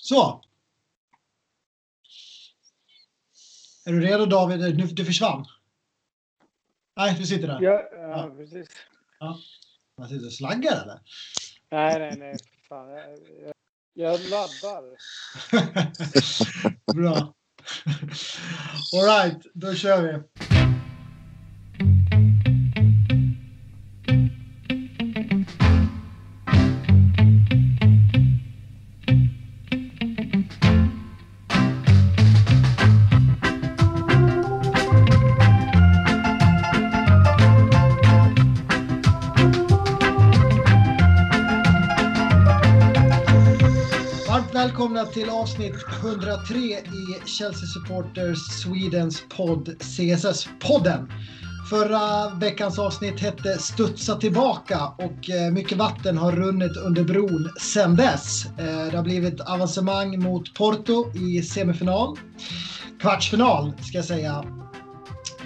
Så. Är du redo David? Nu, du försvann. Nej, du sitter där. Ja, ja, ja. precis. Ja. Man sitter och slaggar eller? Nej, nej, nej. Fan, jag, jag, jag laddar. Bra. All right, då kör vi. Välkomna till avsnitt 103 i Chelsea Supporters Swedens podd CSS-podden. Förra veckans avsnitt hette Studsa tillbaka och eh, mycket vatten har runnit under bron sedan dess. Eh, det har blivit avancemang mot Porto i semifinal. Kvartsfinal ska jag säga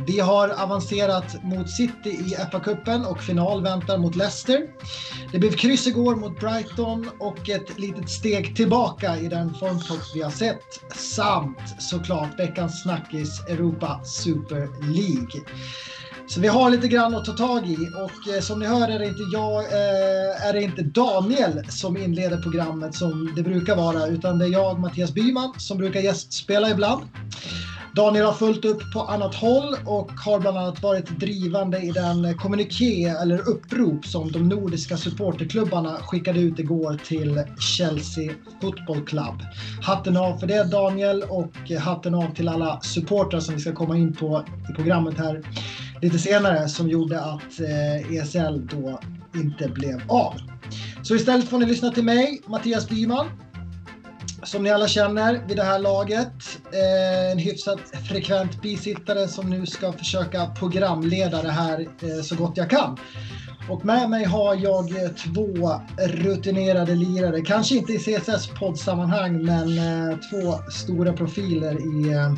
vi har avancerat mot City i FA-cupen och final väntar mot Leicester. Det blev kryss igår mot Brighton och ett litet steg tillbaka i den formtopp vi har sett. Samt såklart veckans snackis Europa Super League. Så vi har lite grann att ta tag i och eh, som ni hör är det inte jag, eh, är det inte Daniel som inleder programmet som det brukar vara utan det är jag, Mattias Byman, som brukar gästspela ibland. Daniel har fullt upp på annat håll och har bland annat varit drivande i den kommuniké eller upprop som de nordiska supporterklubbarna skickade ut igår till Chelsea Football Club. Hatten av för det Daniel och hatten av till alla supportrar som vi ska komma in på i programmet här lite senare som gjorde att eh, ESL då inte blev av. Så istället får ni lyssna till mig, Mattias Byman som ni alla känner vid det här laget. Eh, en hyfsat frekvent bisittare som nu ska försöka programleda det här eh, så gott jag kan. Och med mig har jag eh, två rutinerade lirare, kanske inte i CSS-poddsammanhang men eh, två stora profiler i eh,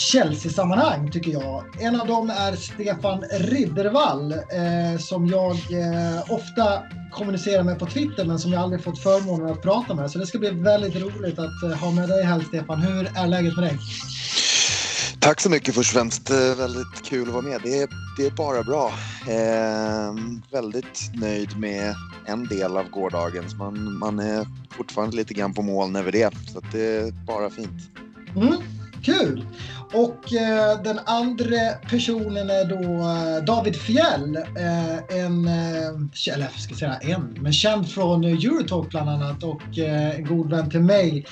Chelsea-sammanhang tycker jag. En av dem är Stefan Riddervall eh, som jag eh, ofta kommunicerar med på Twitter men som jag aldrig fått förmånen att prata med. Så det ska bli väldigt roligt att eh, ha med dig här Stefan. Hur är läget med dig? Tack så mycket först och främst. Eh, väldigt kul att vara med. Det är, det är bara bra. Eh, väldigt nöjd med en del av gårdagen. Man, man är fortfarande lite grann på moln över det. Så det är bara fint. Mm. Kul! Och eh, den andra personen är då eh, David Fjell. Eh, en, eh, eller ska säga en, men känd från Eurotalk bland annat och eh, en god vän till mig.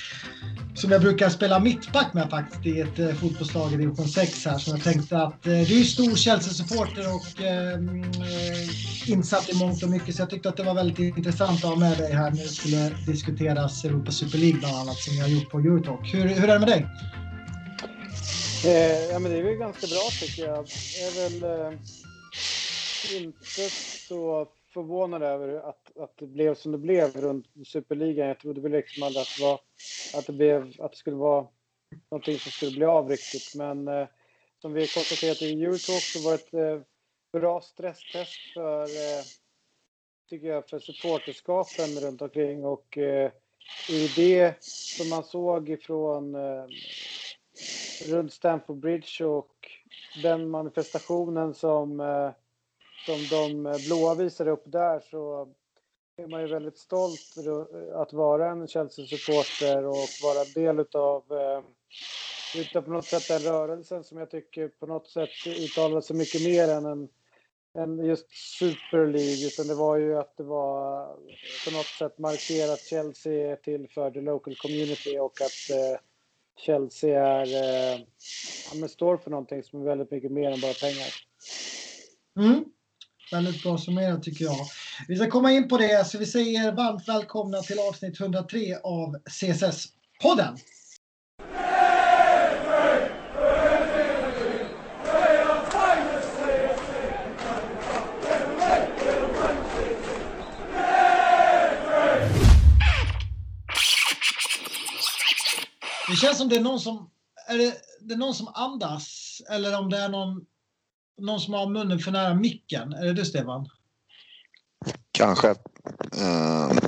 Som jag brukar spela mittback med faktiskt i ett eh, fotbollslag i division 6 här. Så jag tänkte att eh, du är stor Chelsea-supporter och eh, insatt i mångt och mycket. Så jag tyckte att det var väldigt intressant att ha med dig här när det skulle diskuteras Europa Super League bland annat som jag har gjort på Eurotalk. Hur, hur är det med dig? Eh, ja, men det är väl ganska bra tycker jag. Jag är väl eh, inte så förvånad över att, att det blev som det blev runt Superligan. Jag trodde väl liksom aldrig att det, var, att det, blev, att det skulle vara någonting som skulle bli av riktigt. Men eh, som vi konstaterat i Eurotalk så var det ett eh, bra stresstest för, eh, tycker jag, för supporterskapen runt omkring och eh, i det som man såg ifrån eh, runt Stamford Bridge och den manifestationen som, eh, som de blåa visade upp där så är man ju väldigt stolt att vara en Chelsea-supporter och vara del utav, eh, utav på något sätt den rörelsen som jag tycker på något sätt uttalar sig mycket mer än en än just Super League, utan det var ju att det var på något sätt markerat Chelsea till för the local community och att eh, Chelsea är, eh, ja, står för någonting som är väldigt mycket mer än bara pengar. Mm. Väldigt bra summerat tycker jag. Vi ska komma in på det, så vi säger varmt välkomna till avsnitt 103 av CSS-podden. Känns som det är någon som, är det, det är någon som andas eller om det är någon, någon som har munnen för nära micken. Är det du Stefan? Kanske. Uh,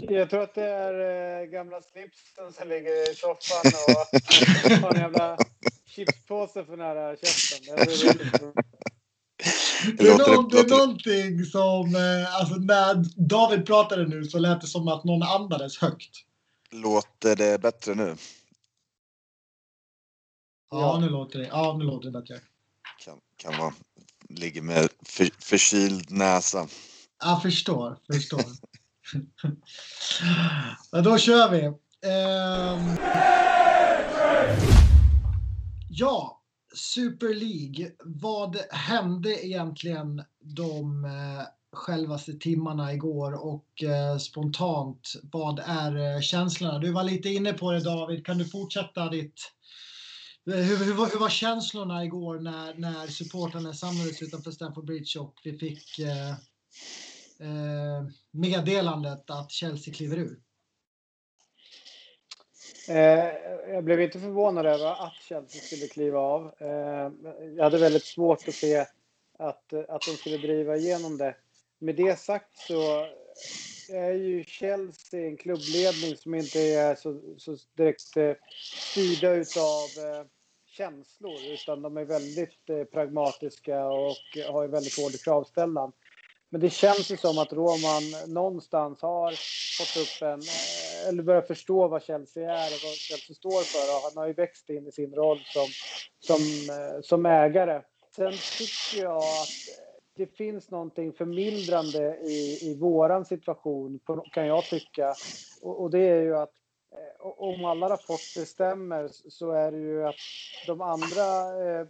Jag tror att det är äh, gamla slipsen som ligger i soffan och har en jävla chipspåse för nära käften. Det är, någon, det är någonting som, eh, alltså när David pratade nu så lät det som att någon andades högt. Låter det bättre nu? Ja, ja. nu låter det, ja, nu låter det bättre. Kan, kan vara, ligger med för, förkyld näsa. Jag förstår, förstår. ja, då kör vi. Um... Ja, Super League. Vad hände egentligen de eh, självaste timmarna igår och eh, spontant, vad är eh, känslorna? Du var lite inne på det David, kan du fortsätta ditt eh, hur, hur, hur, var känslorna igår när, när supportrarna samlades utanför Stamford Bridge och vi fick eh, eh, meddelandet att Chelsea kliver ur? Eh, jag blev inte förvånad över att Chelsea skulle kliva av. Eh, jag hade väldigt svårt att se att, att de skulle driva igenom det. Med det sagt så är ju Chelsea en klubbledning som inte är så, så direkt eh, styrda utav eh, känslor utan de är väldigt eh, pragmatiska och har väldigt hård kravställan. Men det känns ju som att Roman någonstans har fått upp en, eh, eller börjat förstå vad Chelsea är och vad Chelsea står för. Och han har ju växt in i sin roll som, som, eh, som ägare. Sen tycker jag att det finns någonting förmildrande i, i våran situation, kan jag tycka. Och, och det är ju att eh, om alla rapporter stämmer så är det ju att de andra eh,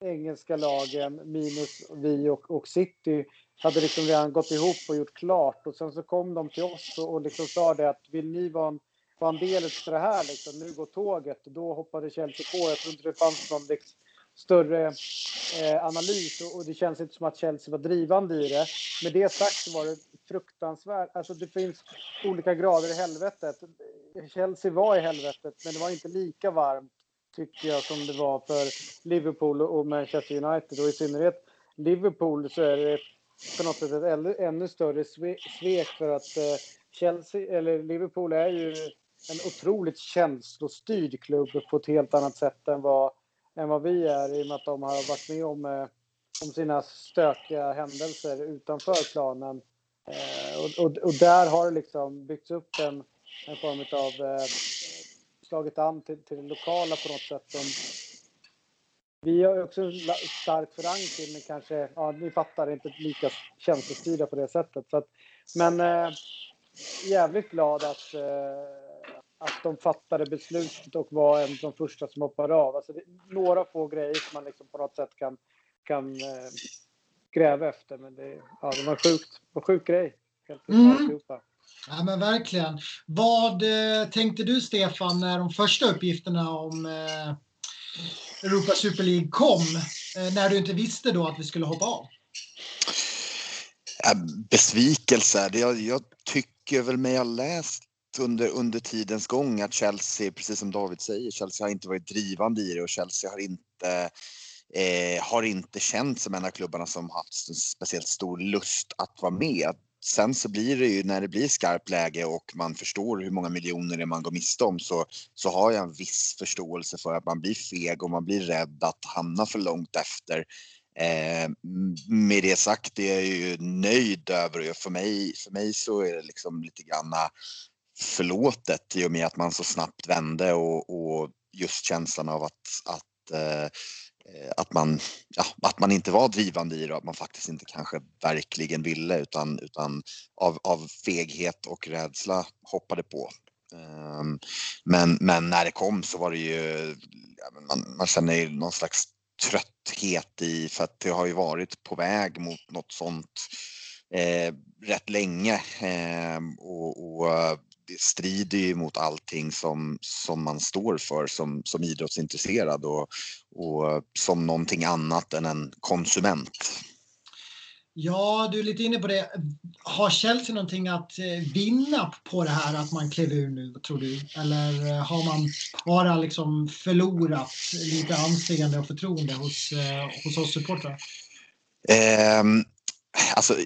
engelska lagen, minus vi och, och City, hade liksom redan gått ihop och gjort klart och sen så kom de till oss och, och liksom sa det att vill ni vara en, vara en del av det här liksom, nu går tåget och då hoppade Chelsea på. Jag tror inte det fanns någon liksom, större eh, analys och, och, det känns inte som att Chelsea var drivande i det. Med det sagt så var det fruktansvärt. Alltså det finns olika grader i helvetet. Chelsea var i helvetet, men det var inte lika varmt tycker jag som det var för Liverpool och Manchester United och i synnerhet Liverpool så är det på något sätt ett ännu större svek för att eh, Chelsea, eller Liverpool är ju en otroligt känslostyrd klubb på ett helt annat sätt än vad, än vad vi är i och med att de har varit med om, eh, om sina stökiga händelser utanför planen. Eh, och, och, och, där har det liksom byggts upp en, en form av eh, slagit an till, till det lokala på något sätt som vi har också en stark förankring, men kanske, ja, ni fattar, inte lika känslostyrda på det sättet. Så att, men eh, jävligt glad att, eh, att de fattade beslutet och var en av de första som hoppade av. Alltså, det, några få grejer som man liksom på något sätt kan, kan eh, gräva efter, men det, ja, det var sjukt, en sjuk grej. Helt mm. Ja, men verkligen. Vad eh, tänkte du, Stefan, när de första uppgifterna om eh, Europa Super League kom eh, när du inte visste då att vi skulle hoppa av? Besvikelse. Jag, jag tycker väl mig ha läst under, under tidens gång att Chelsea, precis som David säger, Chelsea har inte varit drivande i det och Chelsea har inte eh, har inte känt som en av klubbarna som haft en speciellt stor lust att vara med sen så blir det ju när det blir skarpt läge och man förstår hur många miljoner det man går miste om så, så har jag en viss förståelse för att man blir feg och man blir rädd att hamna för långt efter. Eh, med det sagt är jag ju nöjd över och För mig, för mig så är det liksom lite granna förlåtet i och med att man så snabbt vände och, och just känslan av att, att eh, att man, ja, att man inte var drivande i det, och att man faktiskt inte kanske verkligen ville utan, utan av, av feghet och rädsla hoppade på. Um, men, men när det kom så var det ju, man, man känner ju någon slags trötthet i, för att det har ju varit på väg mot något sånt eh, rätt länge. Eh, och, och det strider ju mot allting som, som man står för som, som idrottsintresserad och, och som någonting annat än en konsument. Ja, du är lite inne på det. Har Chelsea någonting att eh, vinna på det här att man klev ur nu, tror du? Eller eh, har man bara liksom förlorat lite anseende och förtroende hos, eh, hos oss supportrar? Eh, alltså,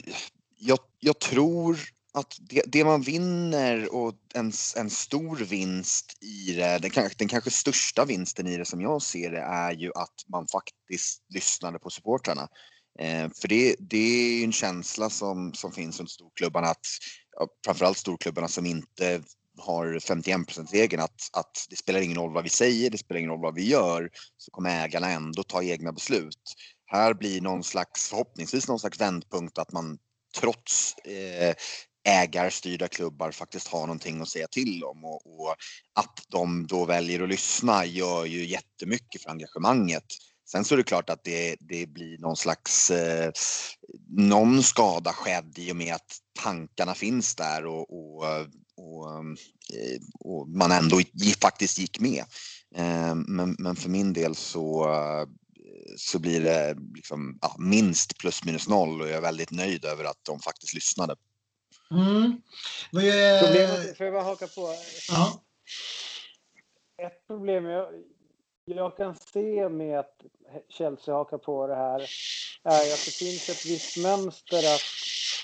jag, jag tror att det, det, man vinner och en, en stor vinst i det, den, kanske, den kanske största vinsten i det som jag ser det är ju att man faktiskt lyssnade på supportrarna. Eh, för det, det är ju en känsla som, som finns runt storklubbarna att framförallt storklubbarna som inte har 51 regeln att, att det spelar ingen roll vad vi säger, det spelar ingen roll vad vi gör, så kommer ägarna ändå ta egna beslut. Här blir någon slags, förhoppningsvis någon slags vändpunkt att man trots eh, ägarstyrda klubbar faktiskt har någonting att säga till om och, och, att de då väljer att lyssna gör ju jättemycket för engagemanget. Sen så är det klart att det, det blir någon slags, eh, någon skada skedd i och med att tankarna finns där och, och, och, eh, och man ändå faktiskt gick med. Eh, men, men för min del så så blir det liksom, ja, minst plus minus noll och jag är väldigt nöjd över att de faktiskt lyssnade. Mm. Problemet, får jag bara haka på? Ja. Ett problem jag, jag kan se med att Chelsea hakar på det här är att det finns ett visst mönster att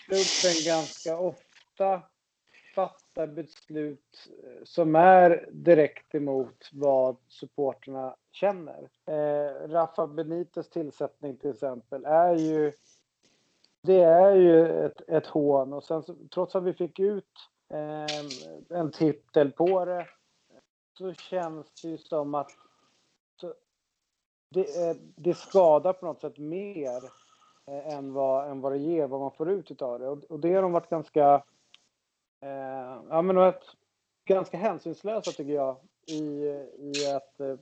klubben ganska ofta fattar beslut eh, som är direkt emot vad supporterna känner. Eh, Rafa Benites tillsättning till exempel är ju det är ju ett, ett hån och sen trots att vi fick ut eh, en titel på det så känns det ju som att så, det, eh, det skadar på något sätt mer eh, än, vad, än vad det ger, vad man får ut av det. Och, och det har de varit ganska, eh, ja men varit ganska hänsynslösa tycker jag i, i att eh,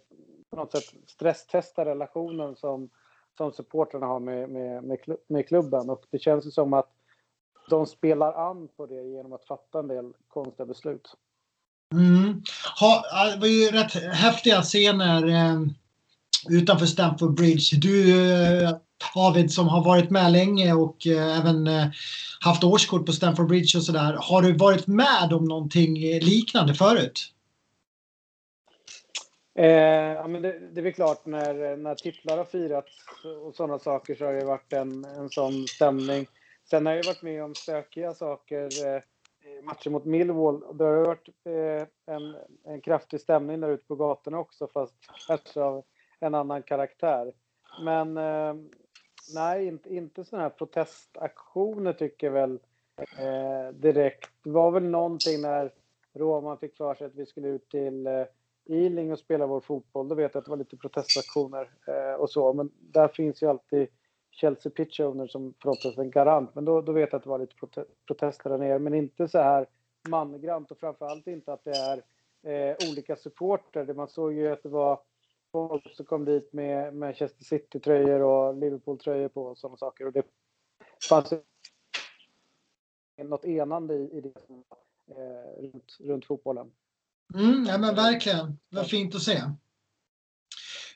på något sätt stresstesta relationen som, som supporterna har med, med, med, med klubben. Och det känns ju som att de spelar an på det genom att fatta en del konstiga beslut. Mm. Ha, det var ju rätt häftiga scener eh, utanför Stamford Bridge. Du, eh, David, som har varit med länge och eh, även eh, haft årskort på Stamford Bridge och sådär. Har du varit med om någonting eh, liknande förut? Eh, ja, men det, det är väl klart när, när titlar har firats och sådana saker så har det varit en, en sån stämning. Sen har jag varit med om stökiga saker, eh, matcher mot Millwall. Det har varit eh, en, en kraftig stämning där ute på gatorna också fast kanske av en annan karaktär. Men eh, nej, inte, inte sådana här protestaktioner tycker jag väl eh, direkt. Det var väl någonting när Roman fick för sig att vi skulle ut till eh, Ealing och spela vår fotboll. Då vet jag att det var lite protestaktioner eh, och så. Men där finns ju alltid Chelsea Pitch Owner som förhoppningsvis en garant. Men då, då vet jag att det var lite prote protester där nere. Men inte så här mangrant och framförallt inte att det är eh, olika supporter. Man såg ju att det var folk som kom dit med Manchester City-tröjor och Liverpool-tröjor på och sådana saker. Och det fanns något enande i, i det eh, runt, runt fotbollen. Mm, ja, men verkligen. Vad fint att se.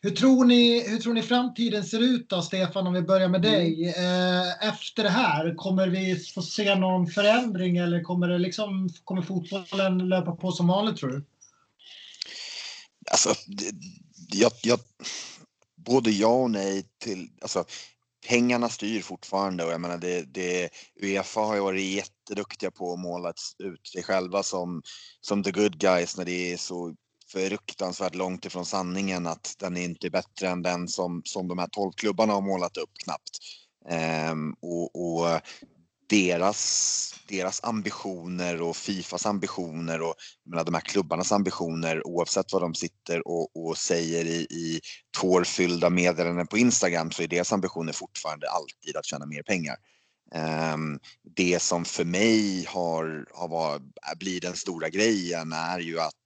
Hur tror, ni, hur tror ni framtiden ser ut då, Stefan, om vi börjar med dig? Eh, efter det här, kommer vi få se någon förändring eller kommer, det liksom, kommer fotbollen löpa på som vanligt, tror du? Alltså, jag, jag, både ja och nej till... Alltså, pengarna styr fortfarande och jag menar det, det, Uefa har ju varit jätteduktiga på att måla ut sig själva som, som the good guys när det är så fruktansvärt långt ifrån sanningen att den är inte bättre än den som, som de här tolv klubbarna har målat upp knappt. Ehm, och, och deras, deras ambitioner och Fifas ambitioner och menar, de här klubbarnas ambitioner oavsett vad de sitter och, och säger i, i tårfyllda meddelanden på Instagram så är deras ambitioner fortfarande alltid att tjäna mer pengar. Um, det som för mig har, har varit, blir den stora grejen är ju att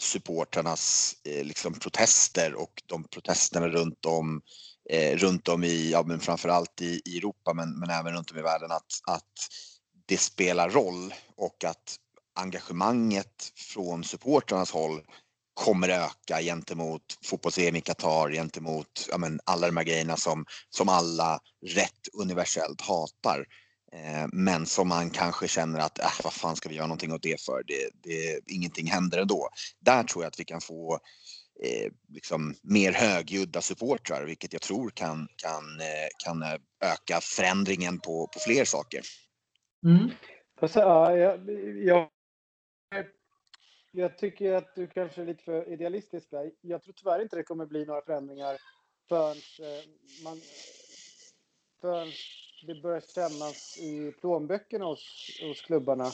supportrarnas eh, liksom protester och de protesterna runt om eh, runt om i, ja men framförallt i, i Europa men, men även runt om i världen att, att det spelar roll och att engagemanget från supportrarnas håll kommer öka gentemot fotbolls-EM i Qatar, gentemot ja, men, alla de här grejerna som, som alla rätt universellt hatar. Eh, men som man kanske känner att, äh, vad fan ska vi göra någonting åt det för? Det, det, ingenting händer ändå. Där tror jag att vi kan få eh, liksom mer högljudda supportrar, vilket jag tror kan, kan, eh, kan öka förändringen på, på fler saker. Mm. Jag, jag, jag tycker att du kanske är lite för idealistisk där. Jag tror tyvärr inte det kommer bli några förändringar förrän eh, man förrän det börjar kännas i plånböckerna hos, hos klubbarna.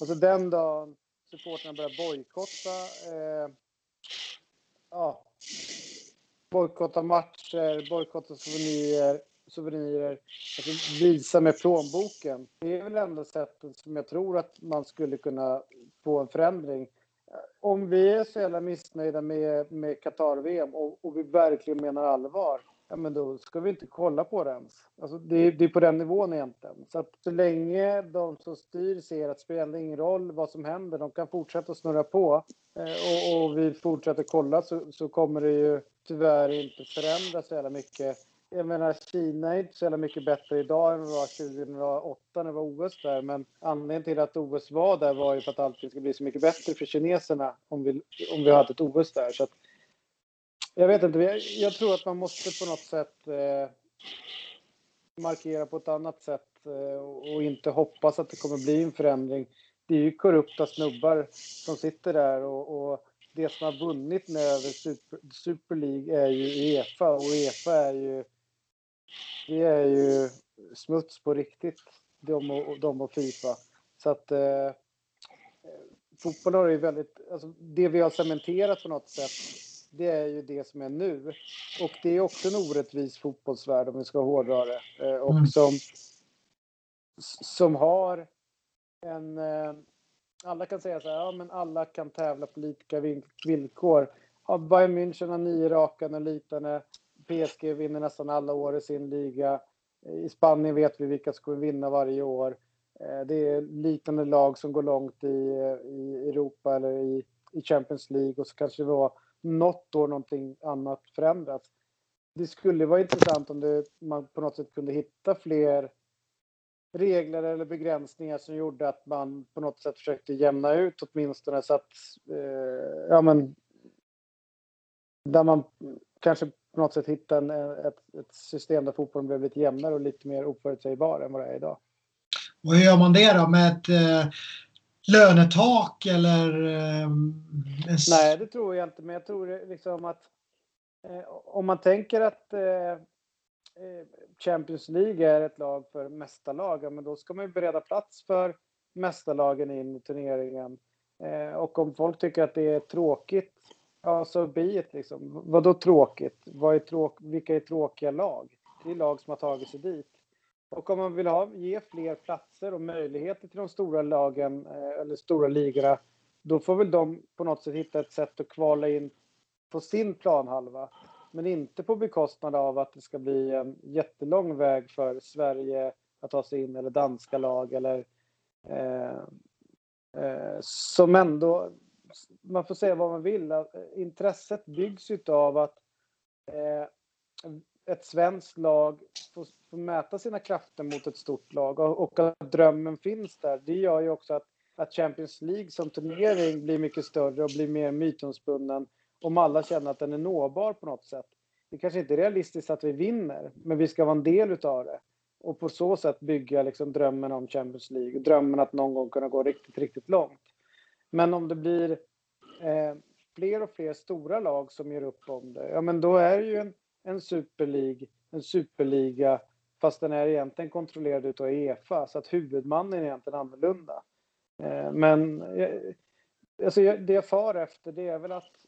Alltså den dagen supportrarna börjar bojkotta eh, ja, bojkotta matcher, bojkotta souvenirer, souvenirer alltså visa med plånboken. Det är väl ändå sättet som jag tror att man skulle kunna få en förändring. Om vi är så jävla missnöjda med, med Qatar-VM och, och vi verkligen menar allvar, ja, men då ska vi inte kolla på det ens. Alltså, det, det är på den nivån egentligen. Så att så länge de som styr ser att det spelar ingen roll vad som händer, de kan fortsätta snurra på eh, och, och, vi fortsätter kolla så, så kommer det ju tyvärr inte förändras så jävla mycket. Jag menar, Kina är inte så jävla mycket bättre idag än det var 2008 när det var OS där. Men anledningen till att OS var där var ju för att allting skulle bli så mycket bättre för kineserna om vi, om vi hade ett OS där. Så att, jag vet inte, jag, jag, tror att man måste på något sätt eh, markera på ett annat sätt eh, och inte hoppas att det kommer bli en förändring. Det är ju korrupta snubbar som sitter där och, och det som har vunnit nu över Super, Super League är ju Uefa och Uefa är ju det är ju smuts på riktigt, de och, de och Fifa. Så att eh, fotboll har ju väldigt, alltså det vi har cementerat på något sätt, det är ju det som är nu. Och det är också en orättvis fotbollsvärld om vi ska hårdra det. Eh, och mm. som, som har en... Eh, alla kan säga så här, ja men alla kan tävla på lika villkor. Ja, Bayern München har nio raka och liknande. PSG vinner nästan alla år i sin liga. I Spanien vet vi vilka som kommer vinna varje år. Eh, det är liknande lag som går långt i, i Europa eller i, i Champions League och så kanske det var något år någonting annat förändrats. Det skulle vara intressant om det, man på något sätt kunde hitta fler regler eller begränsningar som gjorde att man på något sätt försökte jämna ut åtminstone så att, eh, ja men, där man kanske på något sätt hittade en, ett, ett system där fotbollen blev lite jämnare och lite mer oförutsägbar än vad det är idag. Och hur gör man det då? Med ett eh, lönetak eller? Eh, Nej, det tror jag inte. Men jag tror eh, liksom att eh, om man tänker att eh, eh Champions League är ett lag för mästarlag, men då ska man ju bereda plats för mästarlagen in i turneringen. Eh, och om folk tycker att det är tråkigt Ja, så be it liksom. Vadå tråkigt? Vad är tråk vilka är tråkiga lag? Det är lag som har tagit sig dit. Och om man vill ha, ge fler platser och möjligheter till de stora lagen eh, eller stora ligorna, då får väl de på något sätt hitta ett sätt att kvala in på sin planhalva. Men inte på bekostnad av att det ska bli en jättelång väg för Sverige att ta sig in eller danska lag eller eh, eh, som ändå man får säga vad man vill. Intresset byggs av att eh, ett svenskt lag får, får, mäta sina krafter mot ett stort lag och, och, att drömmen finns där. Det gör ju också att, att Champions League som turnering blir mycket större och blir mer mytomspunnen om alla känner att den är nåbar på något sätt. Det kanske inte är realistiskt att vi vinner, men vi ska vara en del utav det och på så sätt bygga liksom drömmen om Champions League och drömmen att någon gång kunna gå riktigt, riktigt långt. Men om det blir eh, fler och fler stora lag som gör upp om det, ja men då är det ju en, en superlig, en superliga fast den är egentligen kontrollerad utav Uefa så att huvudmannen är egentligen annorlunda. Eh, men eh, alltså, det jag far efter det är väl att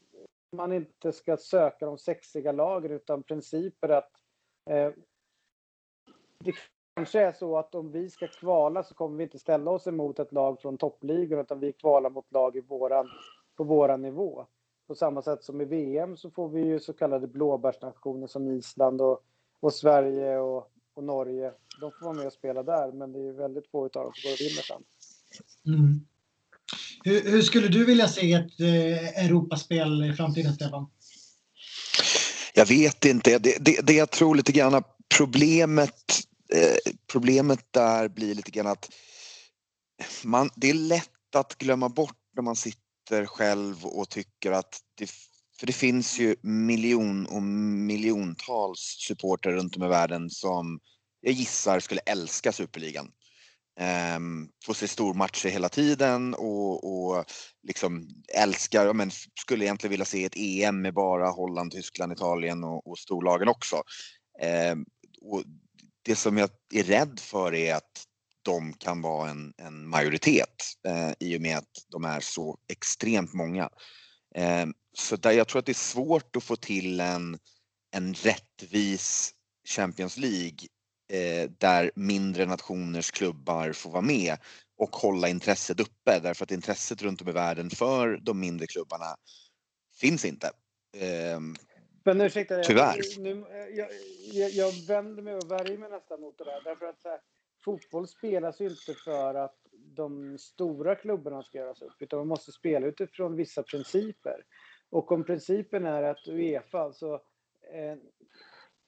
man inte ska söka de sexiga lagen utan principer att eh, det kanske är så att om vi ska kvala så kommer vi inte ställa oss emot ett lag från toppligan utan vi kvalar mot lag i våran, på våran nivå. På samma sätt som i VM så får vi ju så kallade blåbärsnationer som Island och, och Sverige och, och, Norge. De får vara med och spela där men det är väldigt få av dem som går och vinner sen. Mm. Hur, hur, skulle du vilja se ett eh, Europaspel i framtiden, Stefan? Jag vet inte. Det, det, det jag tror lite grann problemet Eh, problemet där blir lite grann att man, det är lätt att glömma bort när man sitter själv och tycker att det, för det finns ju miljon och miljontals supporter runt om i världen som jag gissar skulle älska superligan. Ehm, får se stormatcher hela tiden och, och liksom älskar, men skulle egentligen vilja se ett EM med bara Holland, Tyskland, Italien och, och storlagen också. Ehm, och det som jag är rädd för är att de kan vara en, en majoritet eh, i och med att de är så extremt många. Eh, så där jag tror att det är svårt att få till en, en rättvis Champions League eh, där mindre nationers klubbar får vara med och hålla intresset uppe därför att intresset runt om i världen för de mindre klubbarna finns inte. Eh, men ursäkta, Tyvärr. Nu, jag, jag, jag, vänder mig och värjer mig nästan mot det där. Därför att här, fotboll spelas ju inte för att de stora klubbarna ska göras upp, utan man måste spela utifrån vissa principer. Och om principen är att Uefa, alltså eh,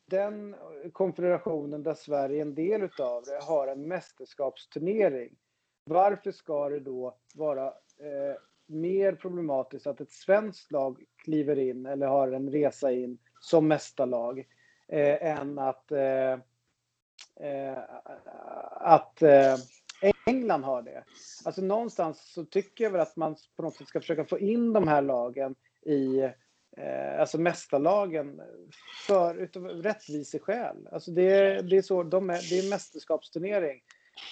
den konfederationen där Sverige är en del utav det, har en mästerskapsturnering. Varför ska det då vara eh, mer problematiskt att ett svenskt lag kliver in eller har en resa in som mästarlag eh, än att, eh, eh att eh, England har det. Alltså någonstans så tycker jag väl att man på något sätt ska försöka få in de här lagen i eh, alltså mästarlagen för utav rättviseskäl. Alltså det, det är så, de är, det är mästerskapsturnering.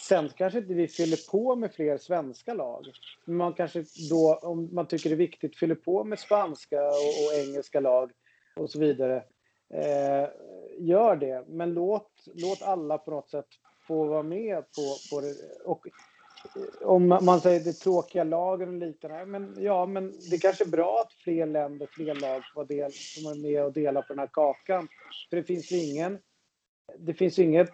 Sen kanske inte vi fyller på med fler svenska lag. Men man kanske då, om man tycker det är viktigt, fyller på med spanska och, och engelska lag och så vidare. Eh, gör det, men låt, låt alla på något sätt få vara med på, på det. Och eh, om man säger det tråkiga lagen och liknande, men ja, men det kanske är bra att fler länder, fler lag får del, som är med och delar på den här kakan. För det finns ju ingen, det finns ju inget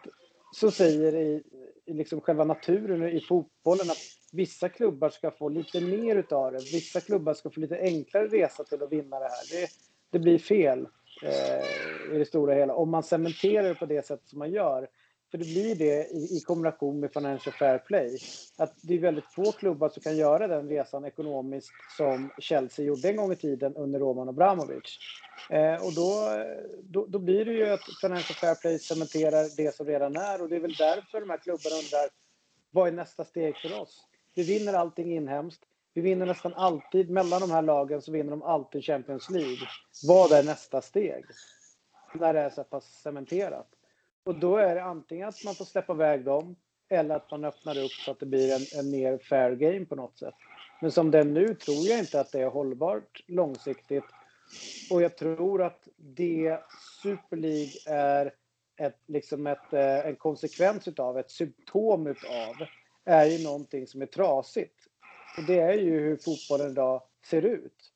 som säger i, i liksom själva naturen i fotbollen att vissa klubbar ska få lite mer utav det. Vissa klubbar ska få lite enklare resa till att vinna det här. Det, det blir fel eh, i det stora hela om man cementerar det på det sätt som man gör. För det blir det i, i kombination med Financial Fair Play. Att det är väldigt få klubbar som kan göra den resan ekonomiskt som Chelsea gjorde en gång i tiden under Roman Abramovic. Eh, och då, då, då, blir det ju att Financial Fair Play cementerar det som redan är och det är väl därför de här klubbarna undrar vad är nästa steg för oss? Vi vinner allting inhemskt. Vi vinner nästan alltid, mellan de här lagen så vinner de alltid Champions League. Vad är nästa steg? När det är så pass cementerat. Och då är det antingen att man får släppa iväg dem eller att man öppnar upp så att det blir en, en mer fair game på något sätt. Men som det är nu tror jag inte att det är hållbart långsiktigt. Och jag tror att det Super League är ett, liksom ett, eh, en konsekvens utav, ett symptom utav, är ju någonting som är trasigt. Och det är ju hur fotbollen idag ser ut.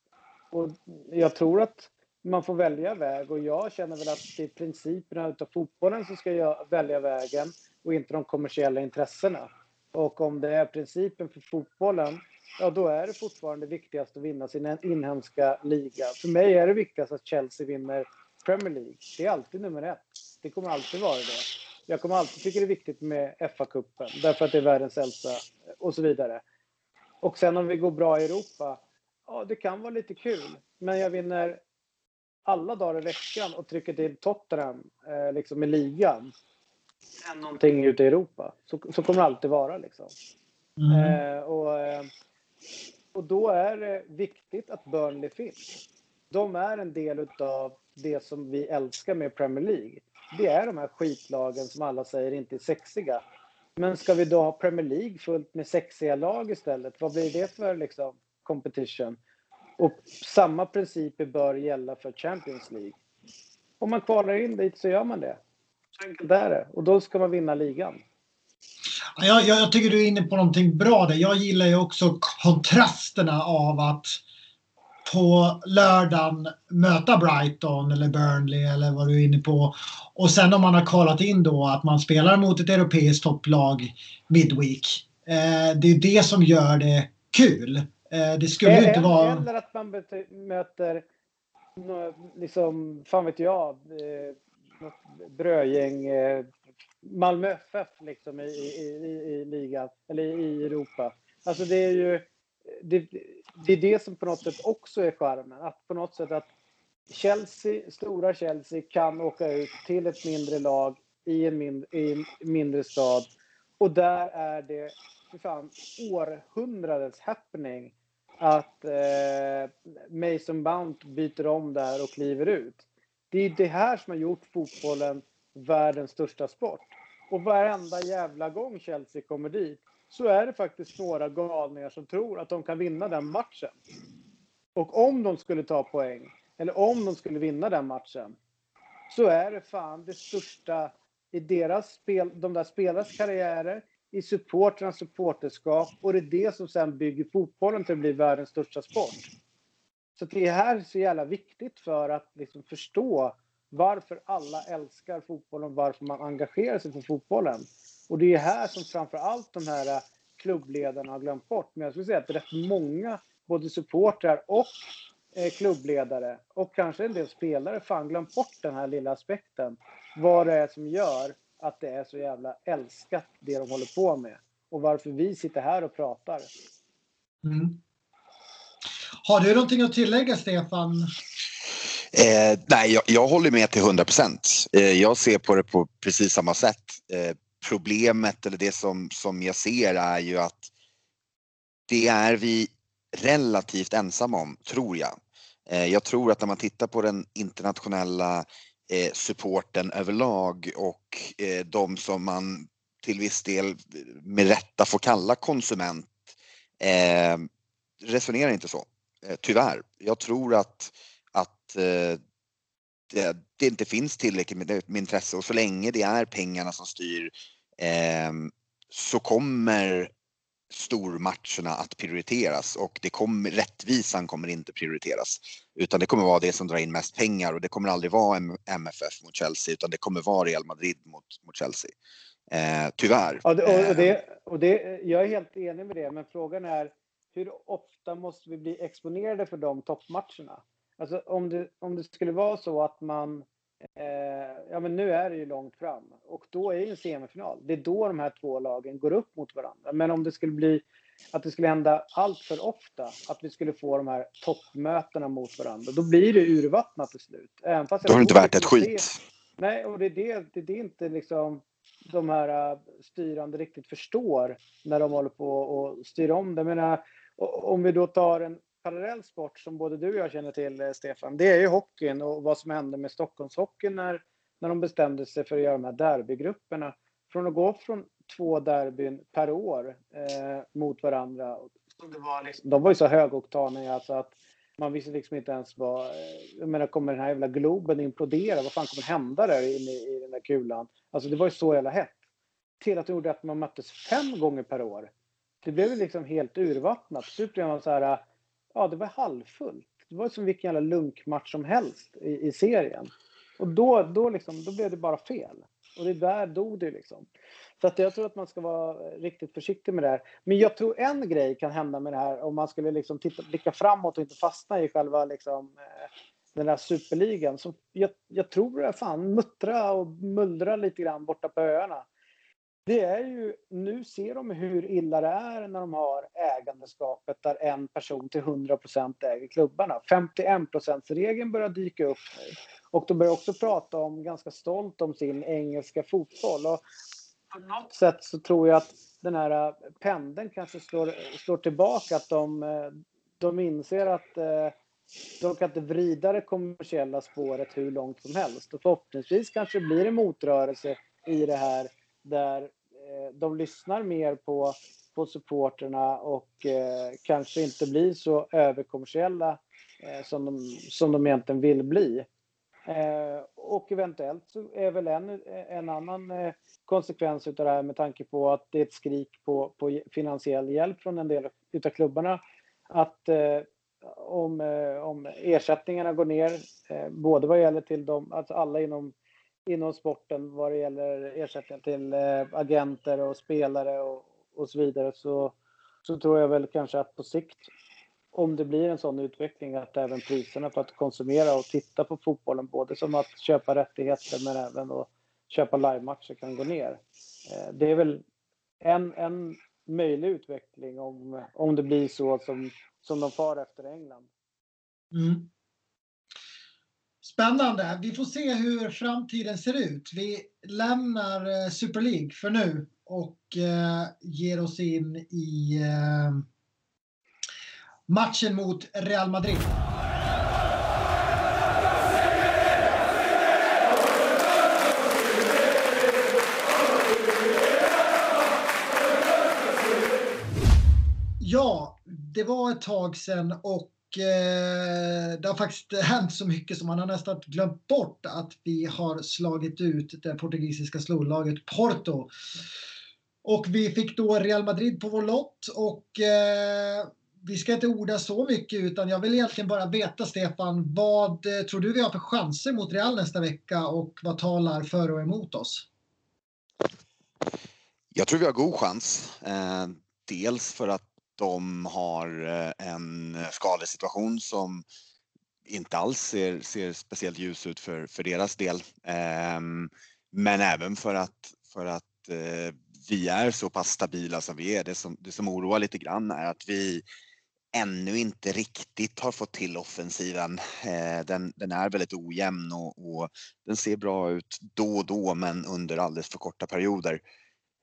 Och jag tror att man får välja väg och jag känner väl att det är principerna utav fotbollen som ska välja vägen och inte de kommersiella intressena. Och om det är principen för fotbollen, ja då är det fortfarande viktigast att vinna sin inhemska liga. För mig är det viktigast att Chelsea vinner Premier League. Det är alltid nummer ett. Det kommer alltid vara det. Jag kommer alltid tycka det är viktigt med FA-cupen därför att det är världens äldsta och så vidare. Och sen om vi går bra i Europa, ja det kan vara lite kul. Men jag vinner alla dagar i veckan och trycker till Tottenham eh, liksom i ligan än någonting ute i Europa. Så, så kommer det alltid vara liksom. Mm. Eh, och, eh, och då är det viktigt att Burnley finns. De är en del av det som vi älskar med Premier League. Det är de här skitlagen som alla säger inte är sexiga. Men ska vi då ha Premier League fullt med sexiga lag istället? Vad blir det för liksom competition? Och samma principer bör gälla för Champions League. Om man kvalar in dit så gör man det. Så enkelt är det. Och då ska man vinna ligan. Jag, jag, jag, tycker du är inne på någonting bra där. Jag gillar ju också kontrasterna av att på lördagen möta Brighton eller Burnley eller vad du är inne på. Och sen om man har kvalat in då att man spelar mot ett europeiskt topplag midweek. Eh, det är det som gör det kul. Eh, det skulle ju inte vara... Eller att man möter, liksom, fan vet jag, eh, något brödgäng, eh, Malmö FF liksom i, i, i, i ligan, eller i Europa. Alltså det är ju, det, det är det som på något sätt också är charmen. Att på något sätt att Chelsea, stora Chelsea kan åka ut till ett mindre lag i en mindre, i en mindre stad Och där är det för fan århundradets happening att eh, Mason Mount byter om där och kliver ut. Det är det här som har gjort fotbollen världens största sport. Och varenda jävla gång Chelsea kommer dit så är det faktiskt några galningar som tror att de kan vinna den matchen. Och om de skulle ta poäng, eller om de skulle vinna den matchen, så är det fan det största i deras spel, de där spelarnas karriärer, i supportrarnas supporterskap och det är det som sen bygger fotbollen till att bli världens största sport. Så det här är så jävla viktigt för att liksom förstå varför alla älskar fotbollen, varför man engagerar sig för fotbollen. Och det är här som framför allt de här klubbledarna har glömt bort. Men jag skulle säga att rätt många, både supportrar och eh, klubbledare och kanske en del spelare, fan glömt bort den här lilla aspekten. Vad det är som gör att det är så jävla älskat det de håller på med. Och varför vi sitter här och pratar. Mm. Har du någonting att tillägga Stefan? Eh, nej, jag, jag, håller med till 100 procent. Eh, jag ser på det på precis samma sätt. Eh, problemet eller det som, som jag ser är ju att det är vi relativt ensamma om, tror jag. Eh, jag tror att när man tittar på den internationella eh, supporten överlag och eh, de som man till viss del med rätta får kalla konsument resonerar inte så. Tyvärr. Jag tror att, att det, det, inte finns tillräckligt med, med, intresse och så länge det är pengarna som styr eh, så kommer stormatcherna att prioriteras och det kommer, rättvisan kommer inte prioriteras. Utan det kommer vara det som drar in mest pengar och det kommer aldrig vara MFF mot Chelsea utan det kommer vara Real Madrid mot, mot Chelsea. Eh, tyvärr. Ja, och, och, det, ehm. och det, jag är helt enig med det, men frågan är hur ofta måste vi bli exponerade för de toppmatcherna? Alltså om det, om det skulle vara så att man Eh, ja, men nu är det ju långt fram och då är det en semifinal. Det är då de här två lagen går upp mot varandra. Men om det skulle bli att det skulle hända allt för ofta, att vi skulle få de här toppmötena mot varandra, då blir det urvattnat till slut. Även fast då är det inte värt ett skit. Se, nej, och det är det, det, är det inte liksom de här uh, styrande riktigt förstår när de håller på att styra om det. Jag menar, om vi då tar en parallell sport som både du och jag känner till, eh, Stefan, det är ju hockeyn och vad som hände med Stockholmshockeyn när, när de bestämde sig för att göra de här derbygrupperna. Från att gå från två derbyn per år eh, mot varandra. Det var liksom, de var ju så högoktaniga alltså att man visste liksom inte ens vad... Eh, jag menar, kommer den här jävla Globen implodera? Vad fan kommer hända där inne i, i den där kulan? Alltså det var ju så jävla hett. Till att det gjorde att man möttes fem gånger per år. Det blev ju liksom helt urvattnat. Till slut blev man så här ja, det var halvfullt. Det var som vilken jävla lunkmatch som helst i, i serien. Och då, då, liksom, då blev det bara fel. Och det där dog det liksom. Så att jag tror att man ska vara riktigt försiktig med det här. Men jag tror en grej kan hända med det här om man skulle liksom titta, blicka framåt och inte fastna i själva liksom, eh, den där superligan. Så jag, jag tror det fan muttra och mullra lite grann borta på öarna det är ju, nu ser de hur illa det är när de har ägandeskapet där en person till 100% äger klubbarna. 51% regeln börjar dyka upp nu. Och de börjar också prata om, ganska stolt om sin engelska fotboll. Och på något sätt så tror jag att den här pendeln kanske slår, slår tillbaka. Att de, de inser att eh, de kan inte vrida det kommersiella spåret hur långt som helst. Och förhoppningsvis kanske blir det motrörelse i det här där Eh, de lyssnar mer på, på supporterna och eh, kanske inte blir så överkommersiella eh, som, de, som de egentligen vill bli. Eh, och eventuellt så är väl en, en annan eh, konsekvens av det här med tanke på att det är ett skrik på, på finansiell hjälp från en del av klubbarna. Att eh, om, eh, om ersättningarna går ner, eh, både vad gäller till dem, alltså alla inom inom sporten vad det gäller ersättningar till eh, agenter och spelare och, och så vidare så, så tror jag väl kanske att på sikt om det blir en sån utveckling att även priserna för att konsumera och titta på fotbollen, både som att köpa rättigheter men även att köpa livematcher kan gå ner. Eh, det är väl en, en möjlig utveckling om, om det blir så som, som de far efter England. Mm. Spännande. Vi får se hur framtiden ser ut. Vi lämnar eh, Super League för nu och eh, ger oss in i eh, matchen mot Real Madrid. Ja, det var ett tag sedan och eh, det har faktiskt hänt så mycket som man har nästan glömt bort att vi har slagit ut det portugisiska storlaget Porto. Och vi fick då Real Madrid på vår lott och eh, vi ska inte orda så mycket utan jag vill egentligen bara veta Stefan, vad eh, tror du vi har för chanser mot Real nästa vecka och vad talar för och emot oss? Jag tror vi har god chans. Eh, dels för att de har eh, en skadesituation som inte alls ser, ser speciellt ljus ut för, för deras del. Ehm, men även för att, för att eh, vi är så pass stabila som vi är. Det som, det som oroar lite grann är att vi ännu inte riktigt har fått till offensiven. Eh, den, den är väldigt ojämn och, och, den ser bra ut då och då men under alldeles för korta perioder.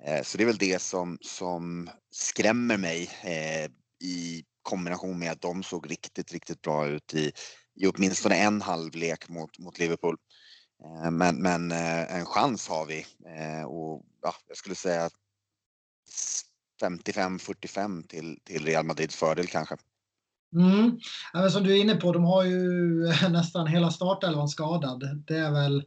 Eh, så det är väl det som, som skrämmer mig eh, i kombination med att de såg riktigt, riktigt bra ut i, i åtminstone en halvlek mot, mot Liverpool. Eh, men, men en chans har vi och ja, jag skulle säga 55-45 till, till Real Madrids fördel kanske. Mm. Ja, som du är inne på, de har ju nästan hela startelvan skadad. Det är väl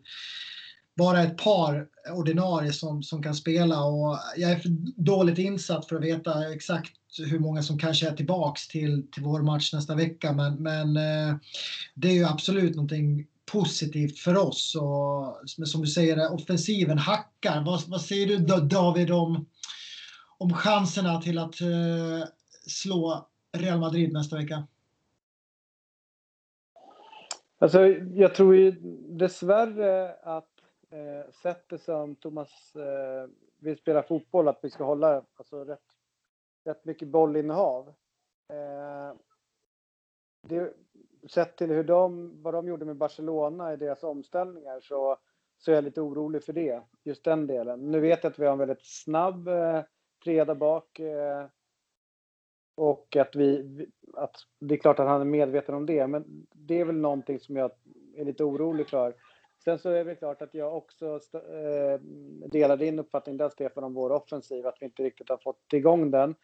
bara ett par ordinarie som, som kan spela och jag är för dåligt insatt för att veta exakt hur många som kanske är tillbaks till, till vår match nästa vecka men, men eh, det är ju absolut någonting positivt för oss och som du säger offensiven hackar. Vad, vad säger du David om, om chanserna till att uh, slå Real Madrid nästa vecka? Alltså, jag tror ju dessvärre att eh, sättet som Thomas eh, vill spela fotboll, att vi ska hålla alltså, rätt, rätt mycket bollinnehav. Eh, det, sett till hur de, vad de gjorde med Barcelona i deras omställningar så, så är jag lite orolig för det, just den delen. Nu vet jag att vi har en väldigt snabb eh, trea där bak. Eh, och att vi, att det är klart att han är medveten om det, men det är väl någonting som jag är lite orolig för. Sen så är det klart att jag också eh, delar din uppfattning där Stefan om vår offensiv, att vi inte riktigt har fått igång den.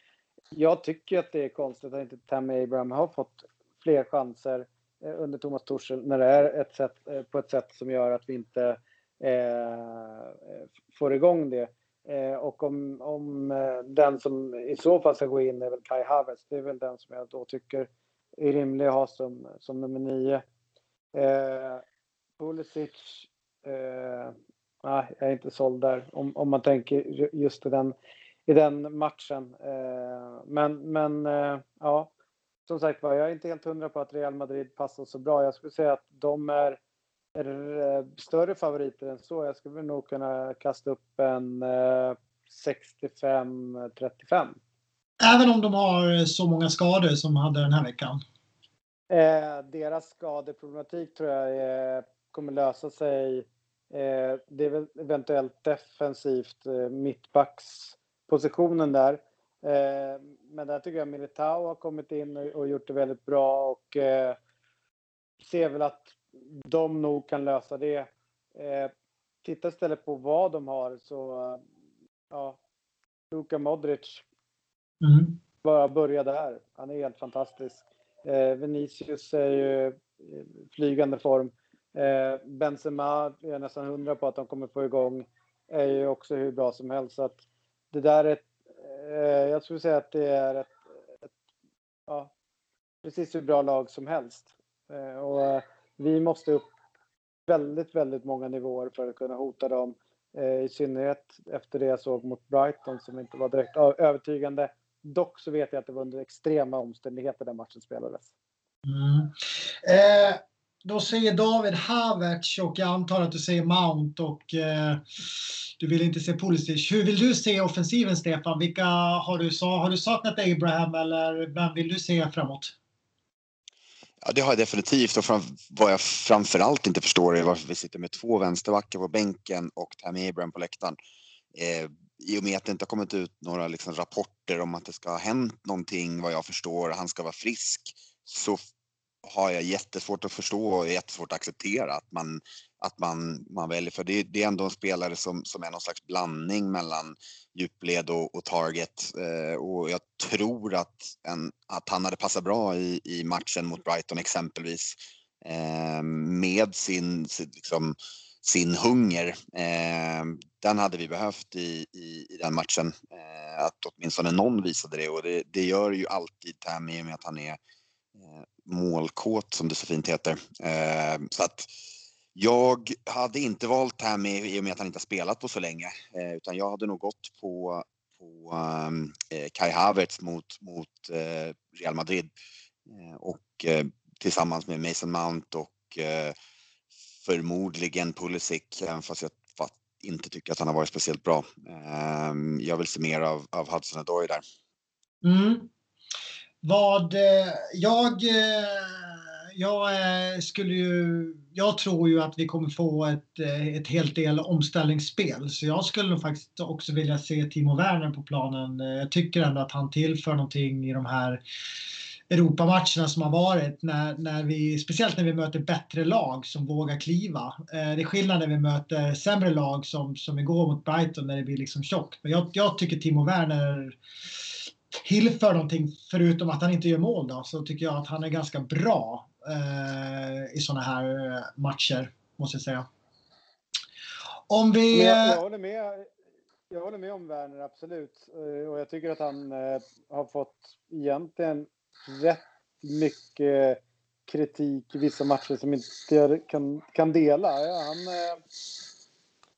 Jag tycker att det är konstigt att inte Tammy Abraham har fått fler chanser eh, under Thomas Torssell när det är ett sätt, eh, på ett sätt som gör att vi inte eh, får igång det. Eh, och om, om eh, den som i så fall ska gå in är väl Kai Havertz. Det är väl den som jag då tycker är rimlig att ha som, som nummer nio. Eh, Pulisic, eh, nej, jag är inte såld där om, om man tänker just i den, i den matchen. Eh, men men eh, ja, som sagt var, jag är inte helt hundra på att Real Madrid passar så bra. Jag skulle säga att de är, är eh, större favoriter än så. Jag skulle nog kunna kasta upp en 65-35. Även om de har så många skador som hade den här veckan? Eh, deras skadeproblematik tror jag är kommer lösa sig. Eh, det är väl eventuellt defensivt eh, mittbackspositionen där. Eh, men där tycker jag Militao har kommit in och, gjort det väldigt bra och ser väl att de nog kan lösa det. Titta istället på vad de har så, ja, Luka Modric. Mm. Bara börja där. Han är helt fantastisk. Vinicius är ju flygande form. Eh, Benzema är jag nästan hundra på att de kommer få igång. Är ju också hur bra som helst. Så att det där är ett, eh, jag skulle säga att det är ett, ett ja, precis hur bra lag som helst. Eh, och eh, vi måste upp väldigt, väldigt många nivåer för att kunna hota dem. Eh, I synnerhet efter det jag såg mot Brighton som inte var direkt övertygande. Dock så vet jag att det var under extrema omständigheter den matchen spelades. Mm. Eh, då säger David Havertz och jag antar att du säger Mount och eh, du vill inte se Pulisic. Hur vill du se offensiven Stefan? Vilka har du, har du saknat Abraham eller vem vill du se framåt? Ja, det har jag definitivt och fram, vad jag framförallt inte förstår är varför vi sitter med två vänsterbackar på bänken och Tammy Abraham på läktaren. Eh, I och med att det inte har kommit ut några liksom, rapporter om att det ska ha hänt någonting vad jag förstår, han ska vara frisk, så har jag jättesvårt att förstå och jättesvårt att acceptera att man, att man, man väljer. För det, det är ändå en spelare som, som är någon slags blandning mellan djupled och, och target. Eh, och jag tror att, en, att han hade passat bra i, i matchen mot Brighton exempelvis. Eh, med sin, sin, liksom, sin hunger. Eh, den hade vi behövt i, i, i den matchen. Eh, att åtminstone någon visade det och det, det gör ju alltid Tammy i och med att han är eh, målkåt som det så fint heter. Eh, så att jag hade inte valt Tammy i och med att han inte har spelat på så länge eh, utan jag hade nog gått på, på ehm, eh, Kai Havertz mot, mot eh, Real Madrid eh, och tillsammans med Mason Mount och förmodligen Pulisic även fast jag inte tycker att han har varit speciellt bra. Ehm, jag vill se mer av, av Hudson Odoi där. Mm. Vad eh, jag eh, jag eh, skulle ju, jag tror ju att vi kommer få ett, ett helt del omställningsspel. Så jag skulle nog faktiskt också vilja se Timo Werner på planen. Jag tycker ändå att han tillför någonting i de här Europamatcherna som har varit, när, när vi, speciellt när vi möter bättre lag som vågar kliva. det är skillnad när vi möter sämre lag som, som igår mot Brighton när det blir liksom tjockt. Men jag, jag tycker Timo Werner tillför någonting förutom att han inte gör mål då, så tycker jag att han är ganska bra eh, i sådana här eh, matcher, måste jag säga. Om vi... Jag, jag, håller med. Jag håller med om Werner, absolut. Eh, och jag tycker att han eh, har fått egentligen rätt mycket kritik i vissa matcher som inte jag kan, kan dela. Ja, han, eh,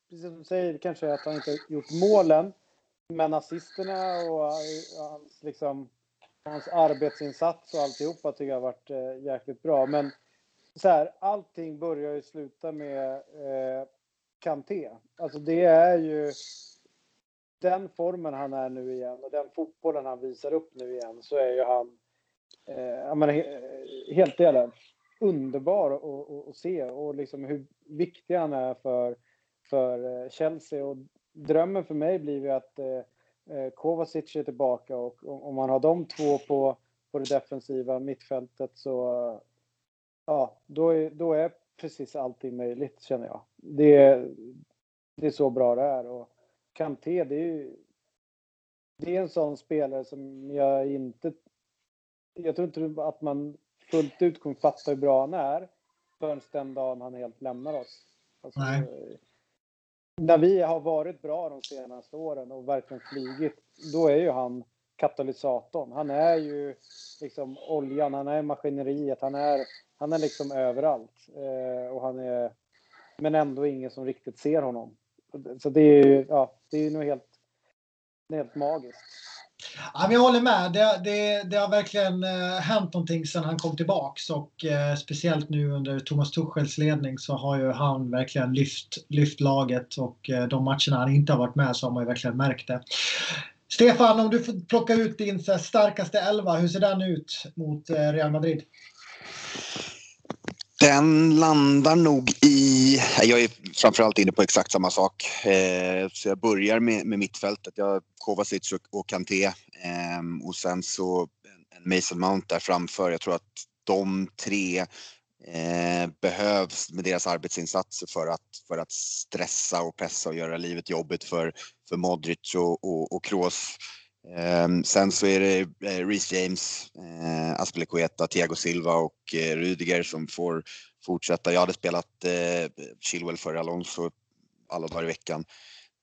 precis som du säger, kanske att han inte gjort målen. Men assisterna och eh, hans, liksom, hans arbetsinsats och alltihopa tycker jag har varit eh, jäkligt bra. Men så här, allting börjar ju sluta med eh, Kanté. Alltså det är ju den formen han är nu igen och den fotbollen han visar upp nu igen så är ju han eh, menar, eh, helt jävla underbar att, se och liksom hur viktig han är för, för eh, Chelsea. Och drömmen för mig blir ju att eh, eh Kovacic är tillbaka och om man har de två på, på det defensiva mittfältet så ja, då är, då är precis allting möjligt känner jag. Det är, det är så bra det är och Kanté det är ju det är en sån spelare som jag inte jag tror inte att man fullt ut kommer fatta hur bra han är förrän den dagen han helt lämnar oss. Alltså, när vi har varit bra de senaste åren och verkligen flygit, då är ju han katalysatorn. Han är ju liksom oljan, han är maskineriet, han är, han är liksom överallt. Eh, och han är, men ändå ingen som riktigt ser honom. Så det är ju, ja, det är nog helt, helt magiskt. Ja, jag håller med. Det, det, det har verkligen eh, hänt någonting sedan han kom tillbaks och eh, speciellt nu under Thomas Tuchels ledning så har ju han verkligen lyft, lyft laget och eh, de matcherna han inte har varit med så har man ju verkligen märkt det. Stefan, om du får plocka ut din så, starkaste elva, hur ser den ut mot eh, Real Madrid? Den landar nog i... Jag är framförallt inne på exakt samma sak. Eh, så jag börjar med, med mittfältet. Jag Kovacic och, och Kanté. Ehm, och sen så en Mason Mount där framför. Jag tror att de tre eh, behövs med deras arbetsinsatser för att, för att stressa och pressa och göra livet jobbigt för, för Modric och, och, och Kroos. Eh, sen så är det eh, Reece James, eh, Aspelekueta, Thiago Silva och eh, Rudiger som får fortsätta. Jag hade spelat eh, Chilwell för Alonso alla dagar i veckan.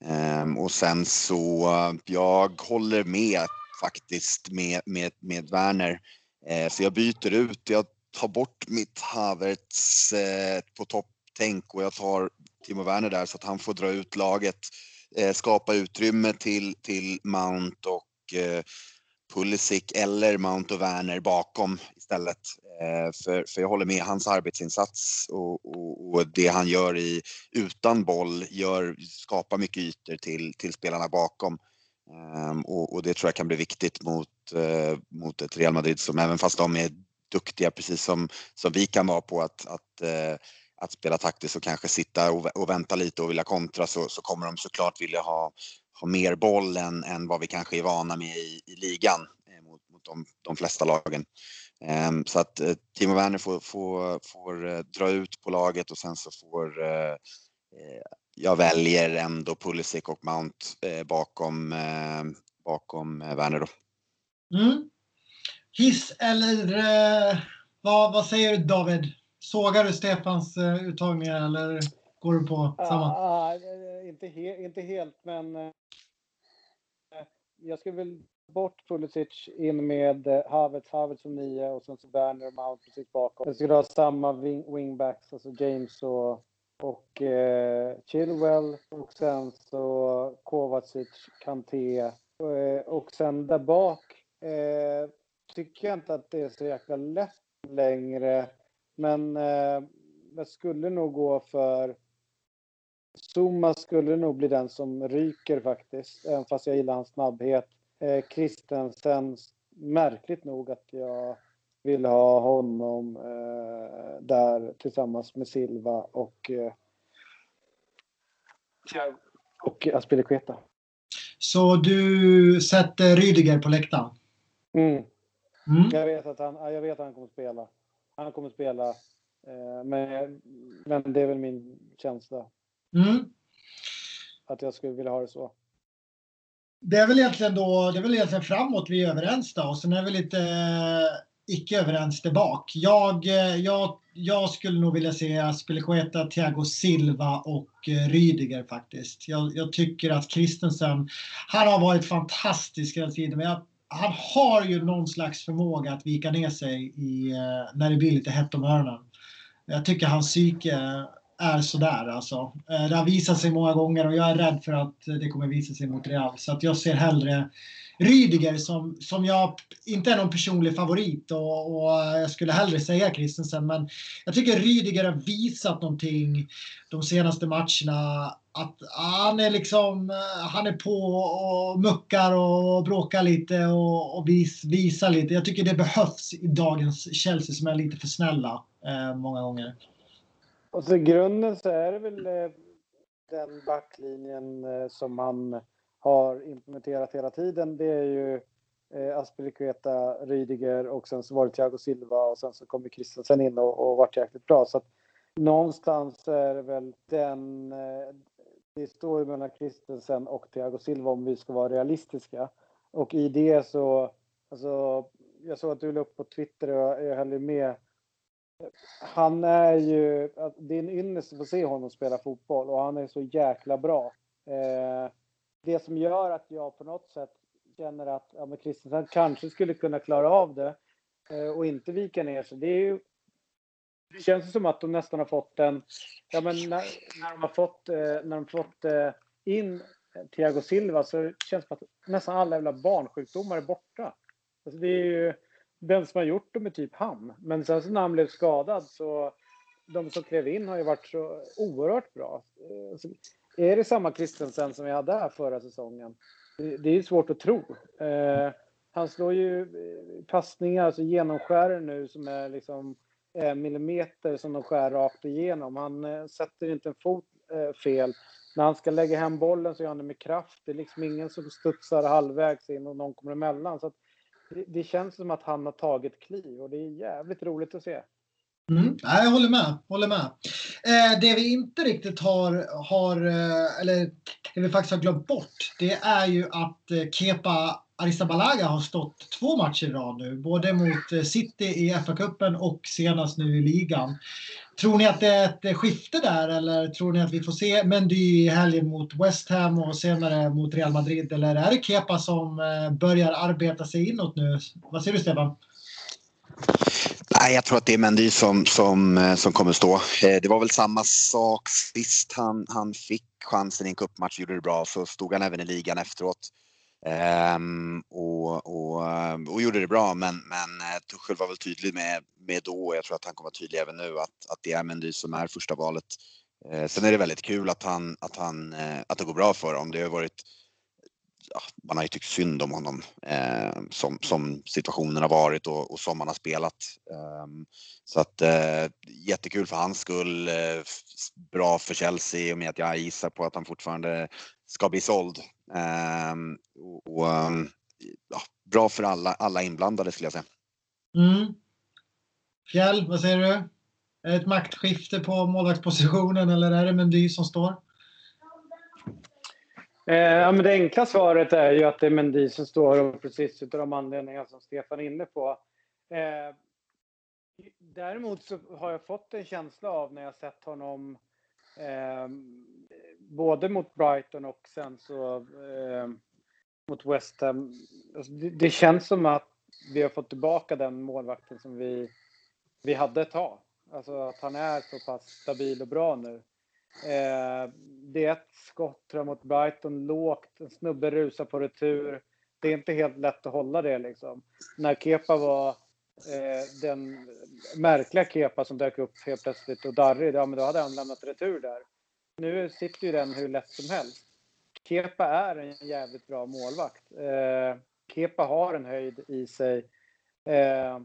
Ehm, och sen så, jag håller med faktiskt med, med, med Werner. Ehm, så jag byter ut, jag tar bort mitt Havertz eh, på topptänk och jag tar Timo Werner där så att han får dra ut laget eh, skapa utrymme till, till Mount och eh, Pulisic eller Mount och Werner bakom istället. Eh, för, för jag håller med, hans arbetsinsats och, och, och, det han gör i, utan boll gör, skapar mycket ytor till, till spelarna bakom. Ehm, och, och, det tror jag kan bli viktigt mot, eh, mot ett Real Madrid som även fast de är duktiga, precis som, som vi kan vara på att, att, eh, att spela taktiskt och kanske sitta och, och vänta lite och vilja kontra så, så kommer de såklart vilja ha, ha mer boll än, än vad vi kanske är vana med i, i ligan eh, mot, mot de, de flesta lagen. Ehm, så att eh, Timo Werner får, får, får eh, dra ut på laget och sen så får jag väljer ändå Pulisic och Mount bakom, bakom Werner då. Mm. Hiss eller vad, vad säger du David? Sågar du Stefans uttagningar eller går du på samma? Ah, inte, he inte helt, men jag skulle väl bort Pulisic in med eh, Havertz, Havertz som nio och sen så Werner och Mount precis bakom. Jag skulle ha samma wing, wingbacks, alltså James och, och eh, Chilwell och sen så Kovacic, Kanté eh, och sen där bak eh, tycker jag inte att det är så jäkla lätt längre. Men eh, jag skulle nog gå för Zuma skulle nog bli den som ryker faktiskt, även fast jag gillar hans snabbhet. Eh, Christensen, märkligt nog att jag vill ha honom eh, där tillsammans med Silva och eh, och Aspilicueta. Så du sätter Rydiger på läktaren? Mm. Mm. Jag, vet att han, jag vet att han kommer att spela. Han kommer att spela. Eh, men, men det är väl min känsla. Mm. Att jag skulle vilja ha det så. Det är väl egentligen då, det är väl egentligen framåt vi är överens då och sen är vi lite eh, icke överens där bak. Jag, eh, jag, jag skulle nog vilja se Aspilicueta, Thiago Silva och eh, Rydiger faktiskt. Jag, jag tycker att Christensen, han har varit fantastisk hela tiden men jag, han har ju någon slags förmåga att vika ner sig i, eh, när det blir lite hett om öronen. Jag tycker hans psyke är sådär alltså. Eh, det har visat sig många gånger och jag är rädd för att det kommer visa sig mot Real. Så att jag ser hellre Rydiger som, som jag inte är någon personlig favorit och, och jag skulle hellre säga Christensen. Men jag tycker Rydiger har visat någonting de senaste matcherna. Att han är liksom, han är på och muckar och bråkar lite och, och vis, visar lite. Jag tycker det behövs i dagens Chelsea som är lite för snälla eh, många gånger. Och så i grunden så är det väl eh, den backlinjen eh, som han har implementerat hela tiden. Det är ju eh, Aspelikueta, Rydiger och sen så var det Thiago Silva och sen så kommer Christensen in och, och vart jäkligt bra. Så att någonstans är det väl den... Det står ju mellan Christensen och Thiago Silva om vi ska vara realistiska. Och i det så... Alltså, jag såg att du la upp på Twitter och jag höll med han är ju, det är en ynnest att få se honom spela fotboll och han är så jäkla bra. Eh, det som gör att jag på något sätt känner att ja, men Kristensen kanske skulle kunna klara av det eh, och inte vika ner sig, det är ju det känns som att de nästan har fått en, ja men när, när de har fått, eh, när de fått in Thiago Silva så känns det som att nästan alla jävla barnsjukdomar är borta. Alltså det är ju, den som har gjort dem är typ han. Men sen så när han blev skadad så de som klev in har ju varit så oerhört bra. Alltså, är det samma Kristensen som vi hade här förra säsongen? Det, är svårt att tro. Eh, han slår ju eh, passningar, alltså genomskärer nu som är liksom eh, millimeter som de skär rakt igenom. Han eh, sätter inte en fot eh, fel. När han ska lägga hem bollen så gör han det med kraft. Det är liksom ingen som studsar halvvägs in och någon kommer emellan. Så att det, känns som att han har tagit kliv och det är jävligt roligt att se. Mm. jag håller med. Håller med. Eh, det vi inte riktigt har, har, eh, eller det vi faktiskt har glömt bort, det är ju att eh, Kepa Arrizabalaga har stått två matcher i rad nu, både mot eh, City i FA-cupen och senast nu i ligan. Tror ni att det är ett eh, skifte där eller tror ni att vi får se Mendy i helgen mot West Ham och senare mot Real Madrid? Eller är det Kepa som eh, börjar arbeta sig inåt nu? Vad säger du Stefan? Nej, jag tror att det är Mendy som, som, eh, som kommer stå. Det var väl samma sak sist han, han fick chansen i en cupmatch och gjorde det bra så stod han även i ligan efteråt. Um, och, och, och gjorde det bra men, men eh, Tuchel var väl tydlig med, med då och jag tror att han kommer vara tydlig även nu att, att det är Mendy som är första valet. Uh, sen är det väldigt kul att, han, att, han, uh, att det går bra för honom. Det har varit ja, man har ju tyckt synd om honom uh, som, som situationen har varit och, och som han har spelat. Um, så att jättekul för hans skull. Bra för Chelsea och med att jag gissar på att han fortfarande ska bli såld. Ehm, och, och ja, bra för alla, alla inblandade skulle jag säga. Mm. Fjäll, vad säger du? Är det ett maktskifte på målvaktspositionen eller är det Mendy som står? Eh, ja, men det enkla svaret är ju att det är Mendy som står och precis utav de anledningar som Stefan är inne på. Eh, däremot så har jag fått en känsla av när jag sett honom eh, både mot Brighton och sen så eh, mot West Ham. Alltså, det, det, känns som att vi har fått tillbaka den målvakten som vi, vi hade ett tag. Alltså att han är så pass stabil och bra nu. Eh, det är ett skott tror jag, mot Brighton, lågt, en snubbe rusar på retur. Det är inte helt lätt att hålla det liksom. När Kepa var eh, den märkliga Kepa som dök upp helt plötsligt och darrig, ja men då hade han lämnat retur där. Nu sitter ju den hur lätt som helst. Kepa är en jävligt bra målvakt. Eh, Kepa har en höjd i sig. Eh,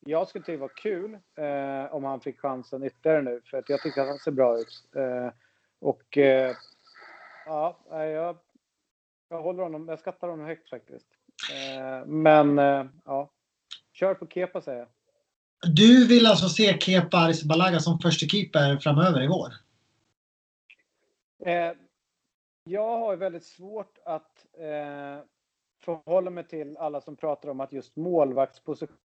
jag skulle tycka det var kul eh, om han fick chansen ytterligare nu, för att jag tycker att han ser bra ut. Eh, och eh, ja, jag, jag håller honom, jag skattar honom högt faktiskt. Eh, men eh, ja, kör på Kepa säger jag. Du vill alltså se Kepa Arrizabalaga som första keeper framöver i vår? Eh, jag har väldigt svårt att förhålla mig till alla som pratar om att just målvaktsposition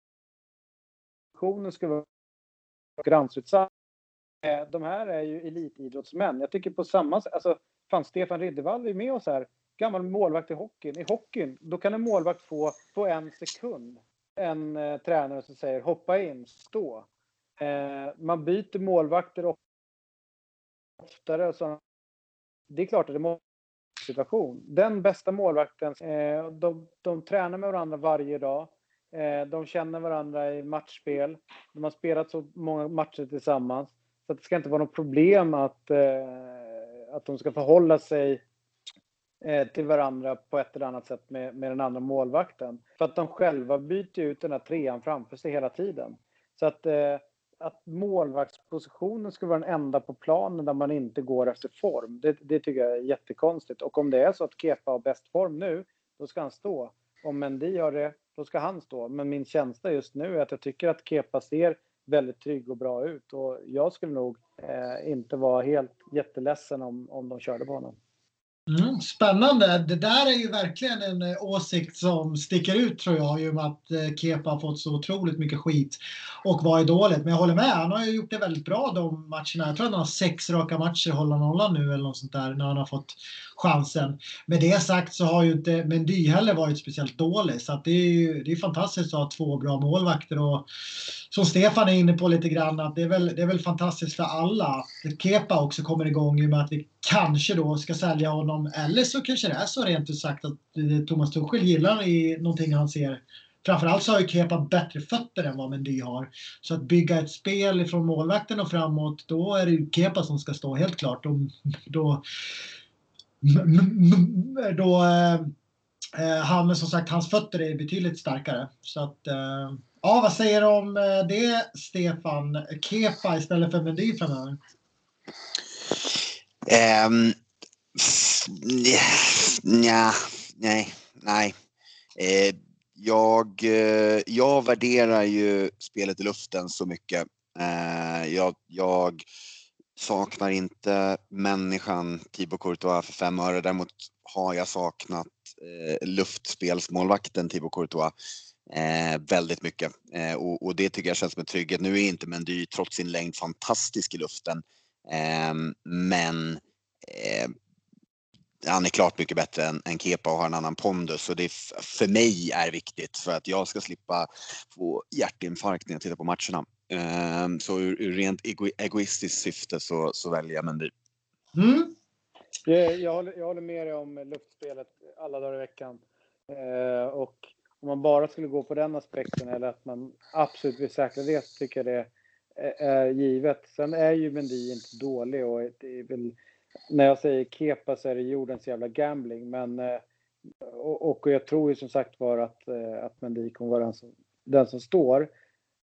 positionen ska vara konkurrensutsatt. Eh, de här är ju elitidrottsmän. Jag tycker på samma sätt, alltså fan Stefan Riddervall är med oss här. Gammal målvakt i hockeyn. I hockeyn, då kan en målvakt få på en sekund en eh, tränare som säger hoppa in, stå. Eh, man byter målvakter oftare så. Det är klart att det måste situation. Den bästa målvakten, eh, de, de tränar med varandra varje dag. Eh, de känner varandra i matchspel. De har spelat så många matcher tillsammans. Så det ska inte vara något problem att, eh, att de ska förhålla sig eh, Eh, till varandra på ett eller annat sätt med, med den andra målvakten. För att de själva byter ut den här trean framför sig hela tiden. Så att, eh, att målvaktspositionen skulle vara den enda på planen där man inte går efter form, det, det tycker jag är jättekonstigt. Och om det är så att Kepa har bäst form nu, då ska han stå. Om Mendy har det, då ska han stå. Men min känsla just nu är att jag tycker att Kepa ser väldigt trygg och bra ut och jag skulle nog eh, inte vara helt jätteledsen om, om de körde på honom. Mm, spännande. Det där är ju verkligen en eh, åsikt som sticker ut tror jag i och med att eh, Kepa har fått så otroligt mycket skit och var dåligt. Men jag håller med, han har ju gjort det väldigt bra de matcherna. Jag tror att han har sex raka matcher hålla nollan nu eller något sånt där när han har fått chansen. Med det sagt så har ju inte Mendy heller varit speciellt dålig så att det är ju det är fantastiskt att ha två bra målvakter och som Stefan är inne på lite grann att det är väl, det är väl fantastiskt för alla att Kepa också kommer igång i och med att vi kanske då ska sälja honom eller så kanske det är så rent ut sagt att eh, Thomas Tuchel gillar i någonting han ser Framförallt så har ju Kepa bättre fötter än vad Mendy har. Så att bygga ett spel ifrån målvakten och framåt, då är det ju Kepa som ska stå helt klart. Då, då, då eh, han, som sagt, hans fötter är betydligt starkare. Så att, eh, ja, vad säger du om eh, det, Stefan? Kepa istället för Mendy framöver? Um, nja, nej, nej. Eh, jag, eh, jag värderar ju spelet i luften så mycket. Eh, jag, jag saknar inte människan Thibaut Courtois för fem öre. Däremot har jag saknat eh, luftspelsmålvakten Thibaut Courtois eh, väldigt mycket. Eh, och, och, det tycker jag känns som en trygghet. Nu är inte Mendy trots sin längd fantastisk i luften. Eh, men eh, han är klart mycket bättre än, än Kepa och har en annan pondus. Och det för mig är viktigt för att jag ska slippa få hjärtinfarkt när jag tittar på matcherna. Um, så ur, ur rent ego, egoistiskt syfte så, så väljer jag Mendy. Mm. Jag, jag, håller, jag håller med dig om luftspelet alla dagar i veckan. Uh, och om man bara skulle gå på den aspekten eller att man absolut vill säkra det så tycker jag det är, givet. Sen är ju Mendy inte dålig och det är väl när jag säger kepa så är det jordens jävla gambling. Men och, och, jag tror ju som sagt var att, att Mendy kommer vara den som, den som står.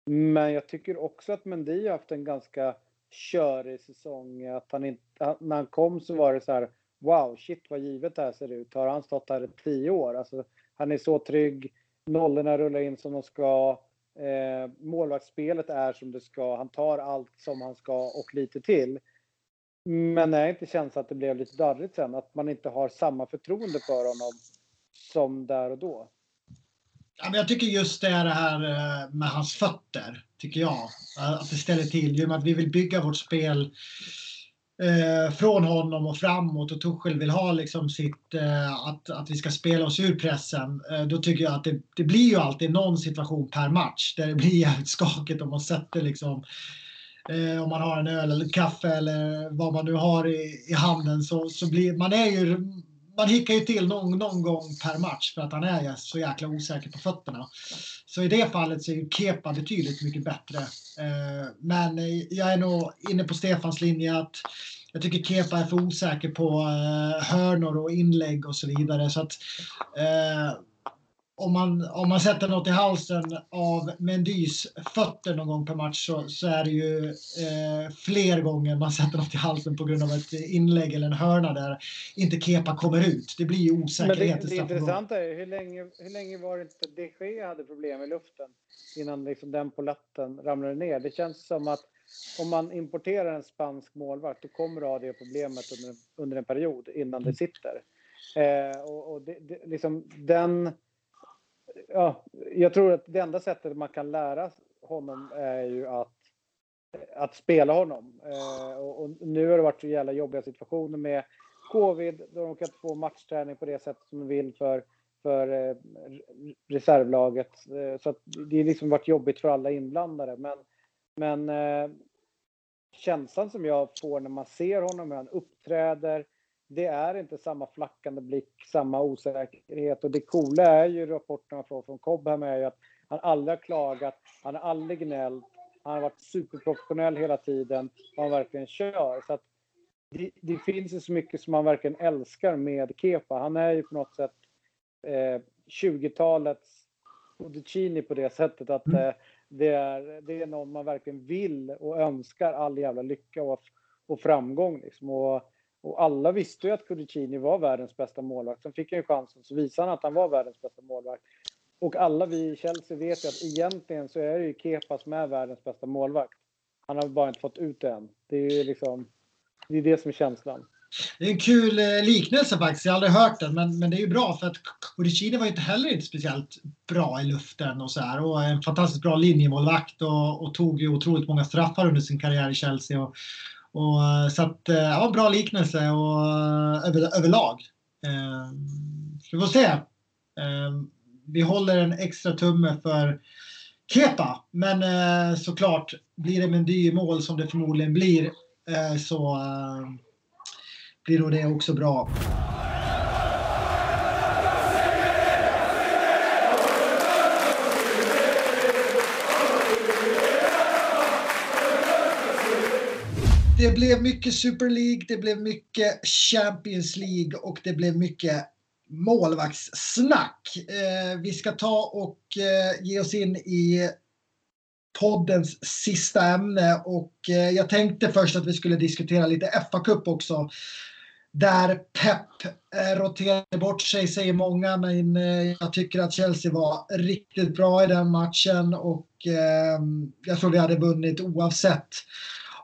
Men jag tycker också att Mendy har haft en ganska körig säsong. Att han inte, när han kom så var det så här wow, shit vad givet det här ser ut. Har han stått här i tio år? Alltså, han är så trygg. Nollorna rullar in som de ska. Eh, målvaktsspelet är som det ska. Han tar allt som han ska och lite till. Men är inte känns att det blev lite darrigt sen? Att man inte har samma förtroende för honom som där och då? Ja, men jag tycker just det är det här eh, med hans fötter, tycker jag. Att det ställer till. I och med att vi vill bygga vårt spel eh, från honom och framåt och Tuchel vill ha liksom sitt, eh, att, att vi ska spela oss ur pressen. Eh, då tycker jag att det, det blir ju alltid någon situation per match där det blir jävligt skakigt om man sätter liksom eh, om man har en öl eller kaffe eller vad man nu har i, i handen så, så blir man är ju man hickar ju till någon, någon gång per match för att han är så jäkla osäker på fötterna. Så i det fallet så är ju Kepa betydligt mycket bättre. Eh, men jag är nog inne på Stefans linje att jag tycker Kepa är för osäker på eh, hörnor och inlägg och så vidare. Så att, eh, om man, om man sätter något i halsen av Mendys fötter någon gång per match så, så är det ju eh, fler gånger man sätter något i halsen på grund av ett inlägg eller en hörna där inte Kepa kommer ut. Det blir ju osäkerhet. Men det, det intressanta är hur länge, hur länge var det inte de Gea hade problem i luften innan liksom den på latten ramlade ner? Det känns som att om man importerar en spansk målvakt då kommer du ha det problemet under, under en period innan det sitter. Eh, och, och det, det, liksom den ja, jag tror att det enda sättet man kan lära honom är ju att, att spela honom. Eh, och, och, nu har det varit så jävla jobbiga situationer med covid, då de kan inte få matchträning på det sättet som de vill för, för eh, reservlaget. Eh, så att det har liksom varit jobbigt för alla inblandade. Men, men eh, känslan som jag får när man ser honom, hur han uppträder, det är inte samma flackande blick, samma osäkerhet. Och det coola är ju rapporterna från, från Cobham är ju att han aldrig har klagat, han har aldrig gnällt, han har varit superprofessionell hela tiden och han verkligen kör. Så att det, det finns ju så mycket som man verkligen älskar med Kepa. Han är ju på något sätt eh, 20-talets Udicini på det sättet att mm. eh, det, är, det är någon man verkligen vill och önskar all jävla lycka och, och framgång. Liksom. Och och alla visste ju att Cudicini var världens bästa målvakt. Sen fick han ju chansen så visade han att han var världens bästa målvakt. Och alla vi i Chelsea vet ju att egentligen så är det ju Kepa som är världens bästa målvakt. Han har bara inte fått ut det än. Det är ju liksom, det är det som är känslan. Det är en kul eh, liknelse faktiskt. Jag har aldrig hört den, men, men det är ju bra för att Cudicini var ju inte heller inte speciellt bra i luften och så här och en fantastiskt bra linjemålvakt och, och tog ju otroligt många straffar under sin karriär i Chelsea och, och, eh, så att, eh, ja, bra liknelse och eh, över, överlag. Eh, vi får se. Eh, vi håller en extra tumme för Kepa, men eh, såklart blir det Mendy i mål som det förmodligen blir eh, så blir nog det också bra. Det blev mycket Super League, det blev mycket Champions League och det blev mycket målvaktssnack. Eh, vi ska ta och eh, ge oss in i poddens sista ämne och eh, jag tänkte först att vi skulle diskutera lite FA-cup också. Där Pep eh, roterade bort sig säger många men eh, jag tycker att Chelsea var riktigt bra i den matchen och eh, jag tror vi hade vunnit oavsett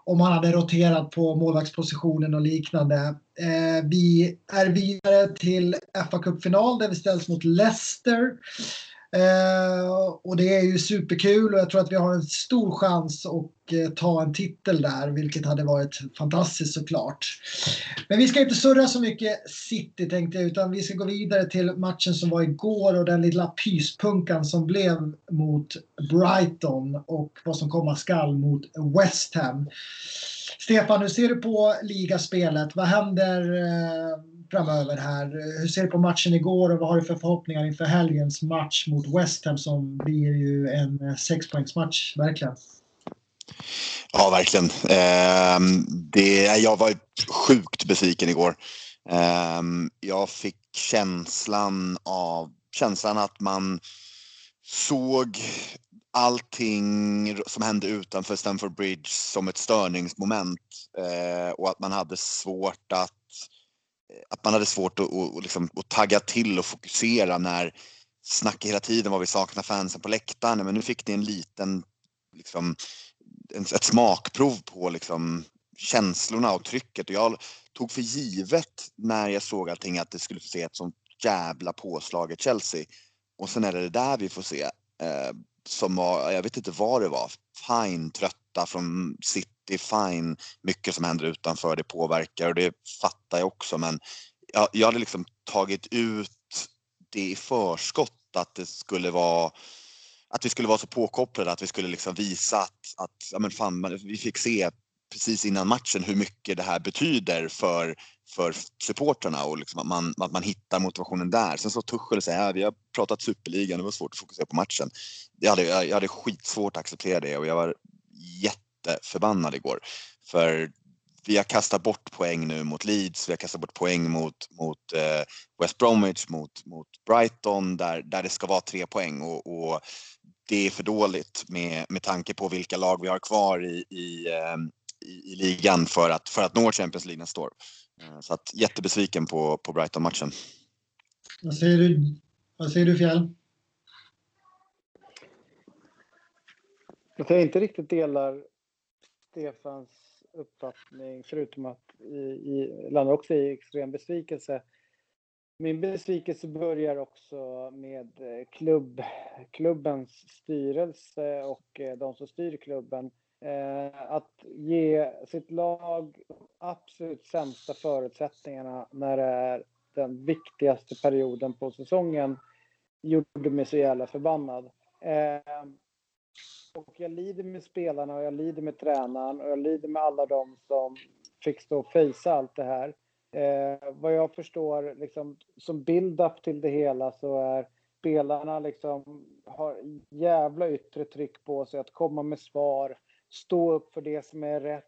om han hade roterat på målvaktspositionen och liknande. Eh, vi är vidare till fa Cup-final där vi ställs mot Leicester. Eh, och det är ju superkul och jag tror att vi har en stor chans att eh, ta en titel där, vilket hade varit fantastiskt såklart. Men vi ska inte surra så mycket City tänkte jag, utan vi ska gå vidare till matchen som var igår och den lilla pyspunkan som blev mot Brighton och vad som komma skall mot West Ham. Stefan, hur ser du på ligaspelet? Vad händer eh, framöver här? Hur ser du på matchen igår och vad har du för förhoppningar inför helgens match mot West Ham som blir ju en eh, sexpoängsmatch, verkligen? Ja, verkligen. Eh, det, jag var sjukt besviken igår. Ehm, jag fick känslan av känslan att man såg allting som hände utanför Stamford Bridge som ett störningsmoment eh, och att man hade svårt att Eh, att man hade svårt att, att, liksom, att tagga till och fokusera när snacket hela tiden var vi saknar fansen på läktaren. Men nu fick ni en liten, liksom, ett smakprov på liksom, känslorna och trycket. Och jag tog för givet när jag såg allting att det skulle få se ett sånt jävla påslag i Chelsea. Och sen är det det där vi får se. Eh, som var, jag vet inte vad det var, fine trötta från City, fine mycket som händer utanför, det påverkar och det fattar jag också men jag, jag hade liksom tagit ut det i förskott att det skulle vara att vi skulle vara så påkopplade, att vi skulle liksom visa att, att ja men fan, vi fick se precis innan matchen hur mycket det här betyder för, för supportrarna och liksom att, man, att man hittar motivationen där. Sen så Tuchel säger att vi har pratat superligan, det var svårt att fokusera på matchen. Jag hade, jag hade skitsvårt att acceptera det och jag var jätteförbannad igår. För vi har kastat bort poäng nu mot Leeds, vi har kastat bort poäng mot, mot eh, West Bromwich, mot, mot Brighton där, där det ska vara tre poäng och, och det är för dåligt med, med tanke på vilka lag vi har kvar i, i, eh, i, i ligan för att, för att nå Champions League nästa år. Eh, så att jättebesviken på, på Brighton-matchen. Vad säger du, vad säger du Fjäll? Att jag inte riktigt delar Stefans uppfattning, förutom att i, i, landar också i extrem besvikelse. Min besvikelse börjar också med eh, klubb, klubbens styrelse och eh, de som styr klubben. Eh, att ge sitt lag absolut sämsta förutsättningarna när det är den viktigaste perioden på säsongen gjorde mig så jävla förbannad. Och jag lider med spelarna och jag lider med tränaren och jag lider med alla de som fick stå och fejsa allt det här. Eh, vad jag förstår, liksom, som build-up till det hela så är spelarna liksom har jävla yttre tryck på sig att komma med svar, stå upp för det som är rätt.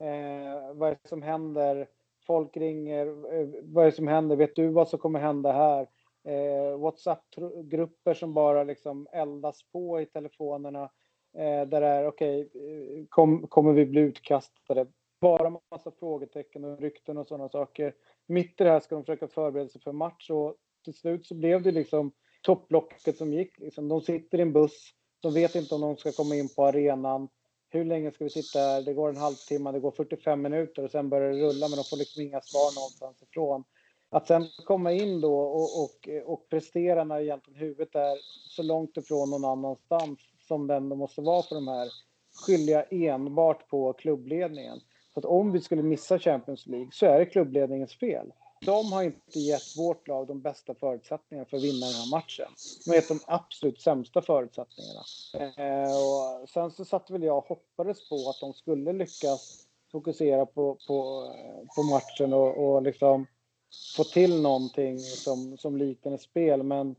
Eh, vad är det som händer? Folk ringer. Eh, vad är det som händer? Vet du vad som kommer hända här? Eh, Whatsapp-grupper som bara liksom eldas på i telefonerna. Eh, där det är okej, okay, kom, kommer vi bli utkastade? Bara massa frågetecken och rykten och sådana saker. Mitt i det här ska de försöka förbereda sig för match och till slut så blev det liksom topplocket som gick. Liksom, de sitter i en buss, de vet inte om de ska komma in på arenan. Hur länge ska vi sitta här? Det går en halvtimme, det går 45 minuter och sen börjar det rulla men de får liksom inga svar någonstans ifrån. Att sen komma in då och, och, och prestera när egentligen huvudet är så långt ifrån någon annanstans som den måste vara för de här skilja enbart på klubbledningen. Så att om vi skulle missa Champions League så är det klubbledningens fel. De har inte gett vårt lag de bästa förutsättningarna för att vinna den här matchen. De har gett de absolut sämsta förutsättningarna. Eh, och sen så satt väl jag och hoppades på att de skulle lyckas fokusera på, på, på matchen och, och liksom få till någonting som, som liknar ett spel. Men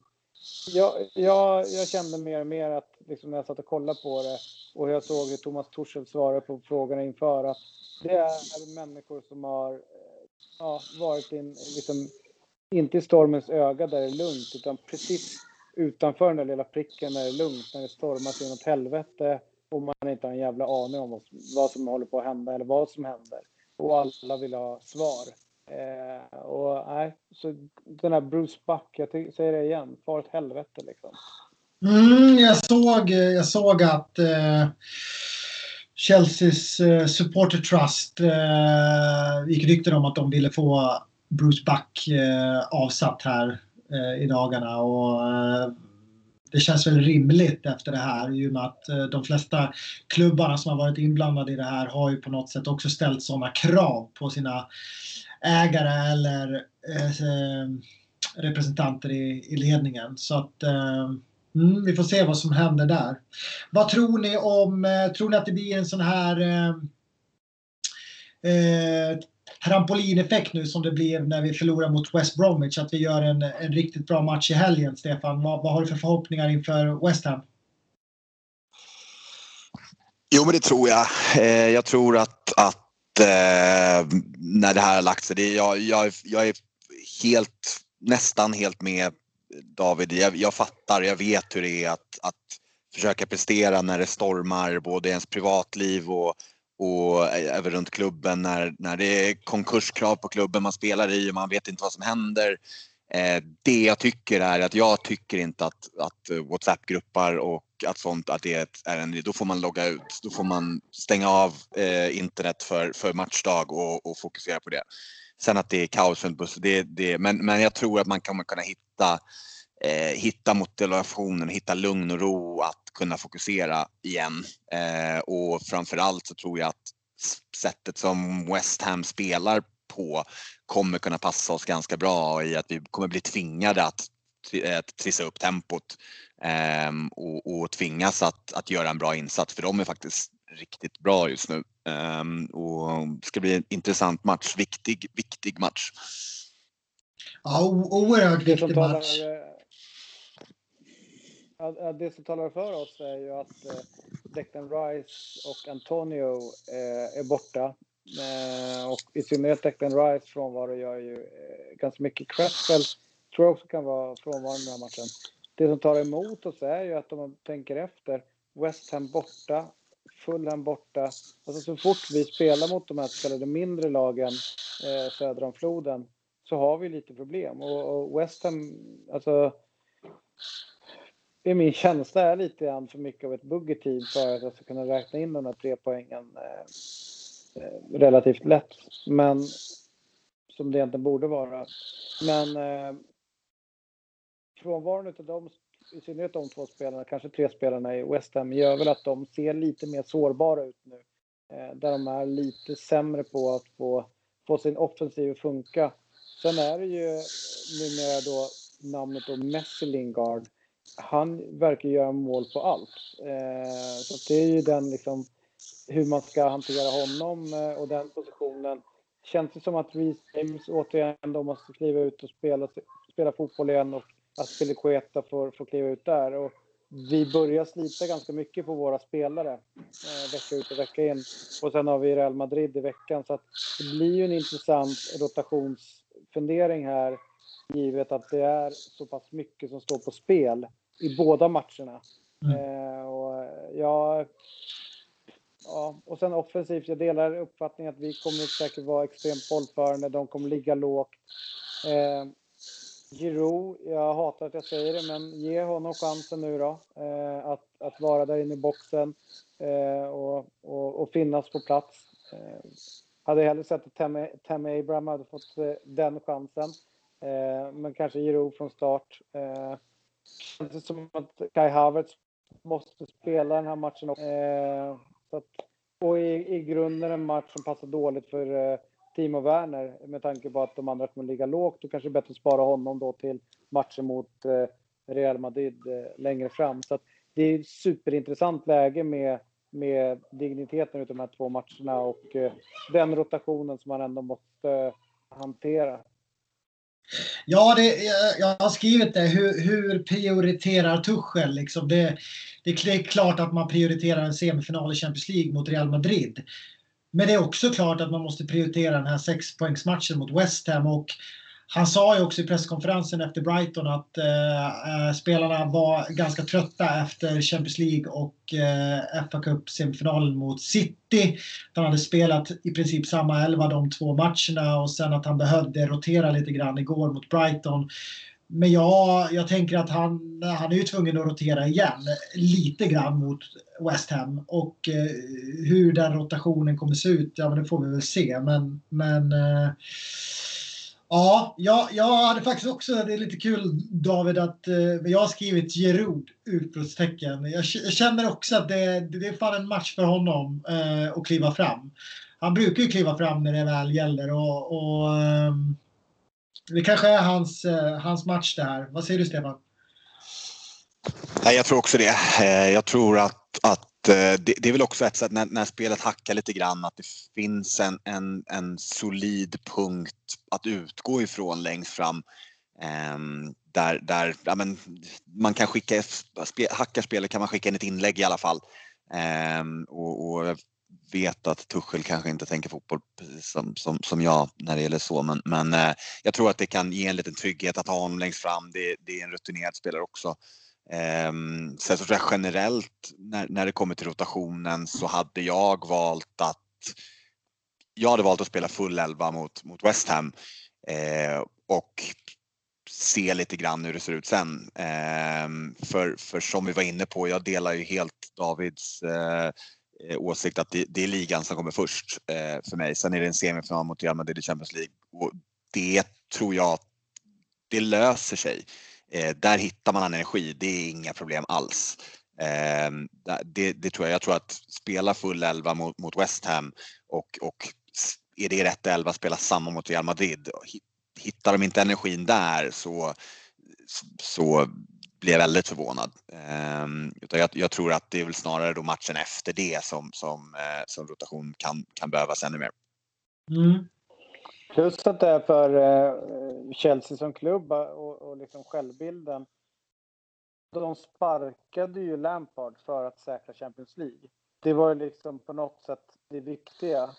jag, jag, jag kände mer och mer att liksom när jag satt och kollade på det och jag såg hur Thomas Torssell svarade på frågorna inför att det är människor som har eh, ja, varit in, liksom, inte i stormens öga där det är lugnt utan precis utanför den där lilla pricken när det är lugnt, när det stormar sig inåt helvete och man inte har en jävla aning om vad som håller på att hända eller vad som händer. Och alla vill ha svar. Eh, och nej, så den här Bruce Buck, jag säger det igen, far åt helvete liksom. Mm, jag, såg, eh, jag såg att eh, Chelseas eh, Supporter Trust eh, gick rykten om att de ville få Bruce Buck eh, avsatt här eh, i dagarna. Och, eh, det känns väl rimligt efter det här i och med att eh, de flesta klubbarna som har varit inblandade i det här har ju på något sätt också ställt sådana krav på sina ägare eller eh, eh, representanter i, i ledningen. Så att eh, mm, vi får se vad som händer där. Vad tror ni om, eh, tror ni att det blir en sån här eh, eh, trampolineffekt nu som det blev när vi förlorade mot West Bromwich? Att vi gör en, en riktigt bra match i helgen, Stefan. Vad, vad har du för förhoppningar inför West Ham? Jo, men det tror jag. Eh, jag tror att, att eh, när det här har lagt sig. Det, jag, jag, jag är helt, nästan helt med David. Jag, jag fattar, jag vet hur det är att, att försöka prestera när det stormar både i ens privatliv och, och eh, även runt klubben när, när det är konkurskrav på klubben man spelar i och man vet inte vad som händer. Eh, det jag tycker är att jag tycker inte att, att WhatsApp-gruppar och att sånt att det är en, då får man logga ut. Då får man stänga av eh, internet för, för matchdag och, och fokusera på det. Sen att det är kaos runt bussen, det, det, men, men jag tror att man kommer kunna hitta, eh, hitta motivationen, hitta lugn och ro att kunna fokusera igen. Eh, och framförallt så tror jag att sättet som West Ham spelar på kommer kunna passa oss ganska bra i att vi kommer bli tvingade att, att eh, trissa upp tempot och, och tvingas att, att göra en bra insats för de är faktiskt riktigt bra just nu. Um, och det ska bli en intressant match. Viktig, viktig match. Ja, oerhört viktig match. Det som talar för oss är ju att eh, Declan Rice och Antonio eh, är borta. Eh, och i synnerhet Declan Rice frånvaro gör ju ganska mycket. Cresswell tror jag också kan vara frånvarande i den här matchen. Det som tar emot oss är ju att om man tänker efter, West Ham borta, Fulham borta. Alltså så fort vi spelar mot de här så kallade mindre lagen eh, söder om floden så har vi lite problem. Och, och West Ham, alltså det är min känsla är lite grann för mycket av ett buggetid för att jag ska kunna räkna in de här tre poängen eh, eh relativt lätt. Men som det egentligen borde vara. Men eh, frånvaron av de i synnerhet de två spelarna, kanske tre spelarna i West Ham, gör väl att de ser lite mer sårbara ut nu. Eh, där de är lite sämre på att få, få sin offensiv att funka. Sen är det ju numera då namnet då Messi Lingard. Han verkar göra mål på allt. Eh, så det är ju den liksom hur man ska hantera honom eh, och den positionen. Känns det som att Reece James återigen då måste kliva ut och spela, spela fotboll igen och att Spilicueta får, får kliva ut där. Och vi börjar slita ganska mycket på våra spelare eh, vecka ut och vecka in. Och sen har vi Real Madrid i veckan. Så det blir ju en intressant rotationsfundering här givet att det är så pass mycket som står på spel i båda matcherna. Mm. Eh, och ja, ja, och sen offensivt, jag delar uppfattningen att vi kommer säkert vara extremt bollförande, de kommer ligga lågt. Eh, Giroud, jag hatar att jag säger det, men ge honom chansen nu då. Eh, att, att vara där inne i boxen eh, och, och, och, finnas på plats. Eh, hade hellre sett att Tammy, Tammy Abraham hade fått eh, den chansen. Eh, men kanske Giroud från start. Eh, känns som att Kai Havertz måste spela den här matchen också. Eh, så att, och i, i grunden en match som passar dåligt för eh, Timo Werner med tanke på att de andra kommer ligga lågt och kanske bättre att spara honom då till matchen mot eh, Real Madrid eh, längre fram. Så det är ett superintressant läge med, med digniteten utav de här två matcherna och eh, den rotationen som man ändå måste hantera. Ja, det, jag har skrivit det. Hur, hur prioriterar Tuchel? Liksom det, det är klart att man prioriterar en semifinal i Champions League mot Real Madrid. Men det är också klart att man måste prioritera den här sexpoängsmatchen mot West Ham. Och han sa ju också i presskonferensen efter Brighton att eh, eh spelarna var ganska trötta efter Champions League och eh, FA Cup-semifinalen mot City. Han hade spelat i princip samma elva de två matcherna och sen att han behövde rotera lite grann igår mot Brighton. Men ja, jag tänker att han, han är ju tvungen att rotera igen lite grann mot West Ham. Och eh, hur den rotationen kommer se ut, ja men det får vi väl se. Men, men eh, ja, jag, jag hade faktiskt också, det är lite kul David att eh, jag har skrivit Gerod utropstecken. Jag, jag känner också att det, det är fan en match för honom eh, att kliva fram. Han brukar ju kliva fram när det väl gäller och, och eh, det kanske är hans, eh, hans match där. Vad säger du Stefan? Nej, jag tror också det. Eh, jag tror att, att eh, det, det är väl också ett sätt när, när, spelet hackar lite grann att det finns en, en, en solid punkt att utgå ifrån längst fram. Ehm, där, där ja, men, man kan skicka, hackar spelet kan man skicka in ett inlägg i alla fall. Ehm, och, och vet att Tuchel kanske inte tänker fotboll precis som, som, som jag när det gäller så. Men, men eh, jag tror att det kan ge en liten trygghet att ha honom längst fram. Det, det är en rutinerad spelare också. Eh, sen så tror jag generellt när, när det kommer till rotationen så hade jag valt att jag hade valt att spela full elva mot, mot West Ham eh, och se lite grann hur det ser ut sen. Eh, för, för som vi var inne på, jag delar ju helt Davids eh, Eh, åsikt att det, det, är ligan som kommer först eh, för mig. Sen är det en semifinal mot Real Madrid i Champions League och det tror jag, det löser sig. Eh, där hittar man energi, det är inga problem alls. Eh, det, det, tror jag. Jag tror att spela full elva mot, mot West Ham och, och är det rätt elva spela samma mot Real Madrid. Hittar de inte energin där så, så blir jag väldigt förvånad. Um, utan jag, jag, tror att det är väl snarare då matchen efter det som, som, uh, som rotation kan, kan behövas ännu mer. Mm. Plus att det är för uh, Chelsea som klubb och, och liksom självbilden. De sparkade ju Lampard för att säkra Champions League. Det var ju liksom på något sätt det viktiga.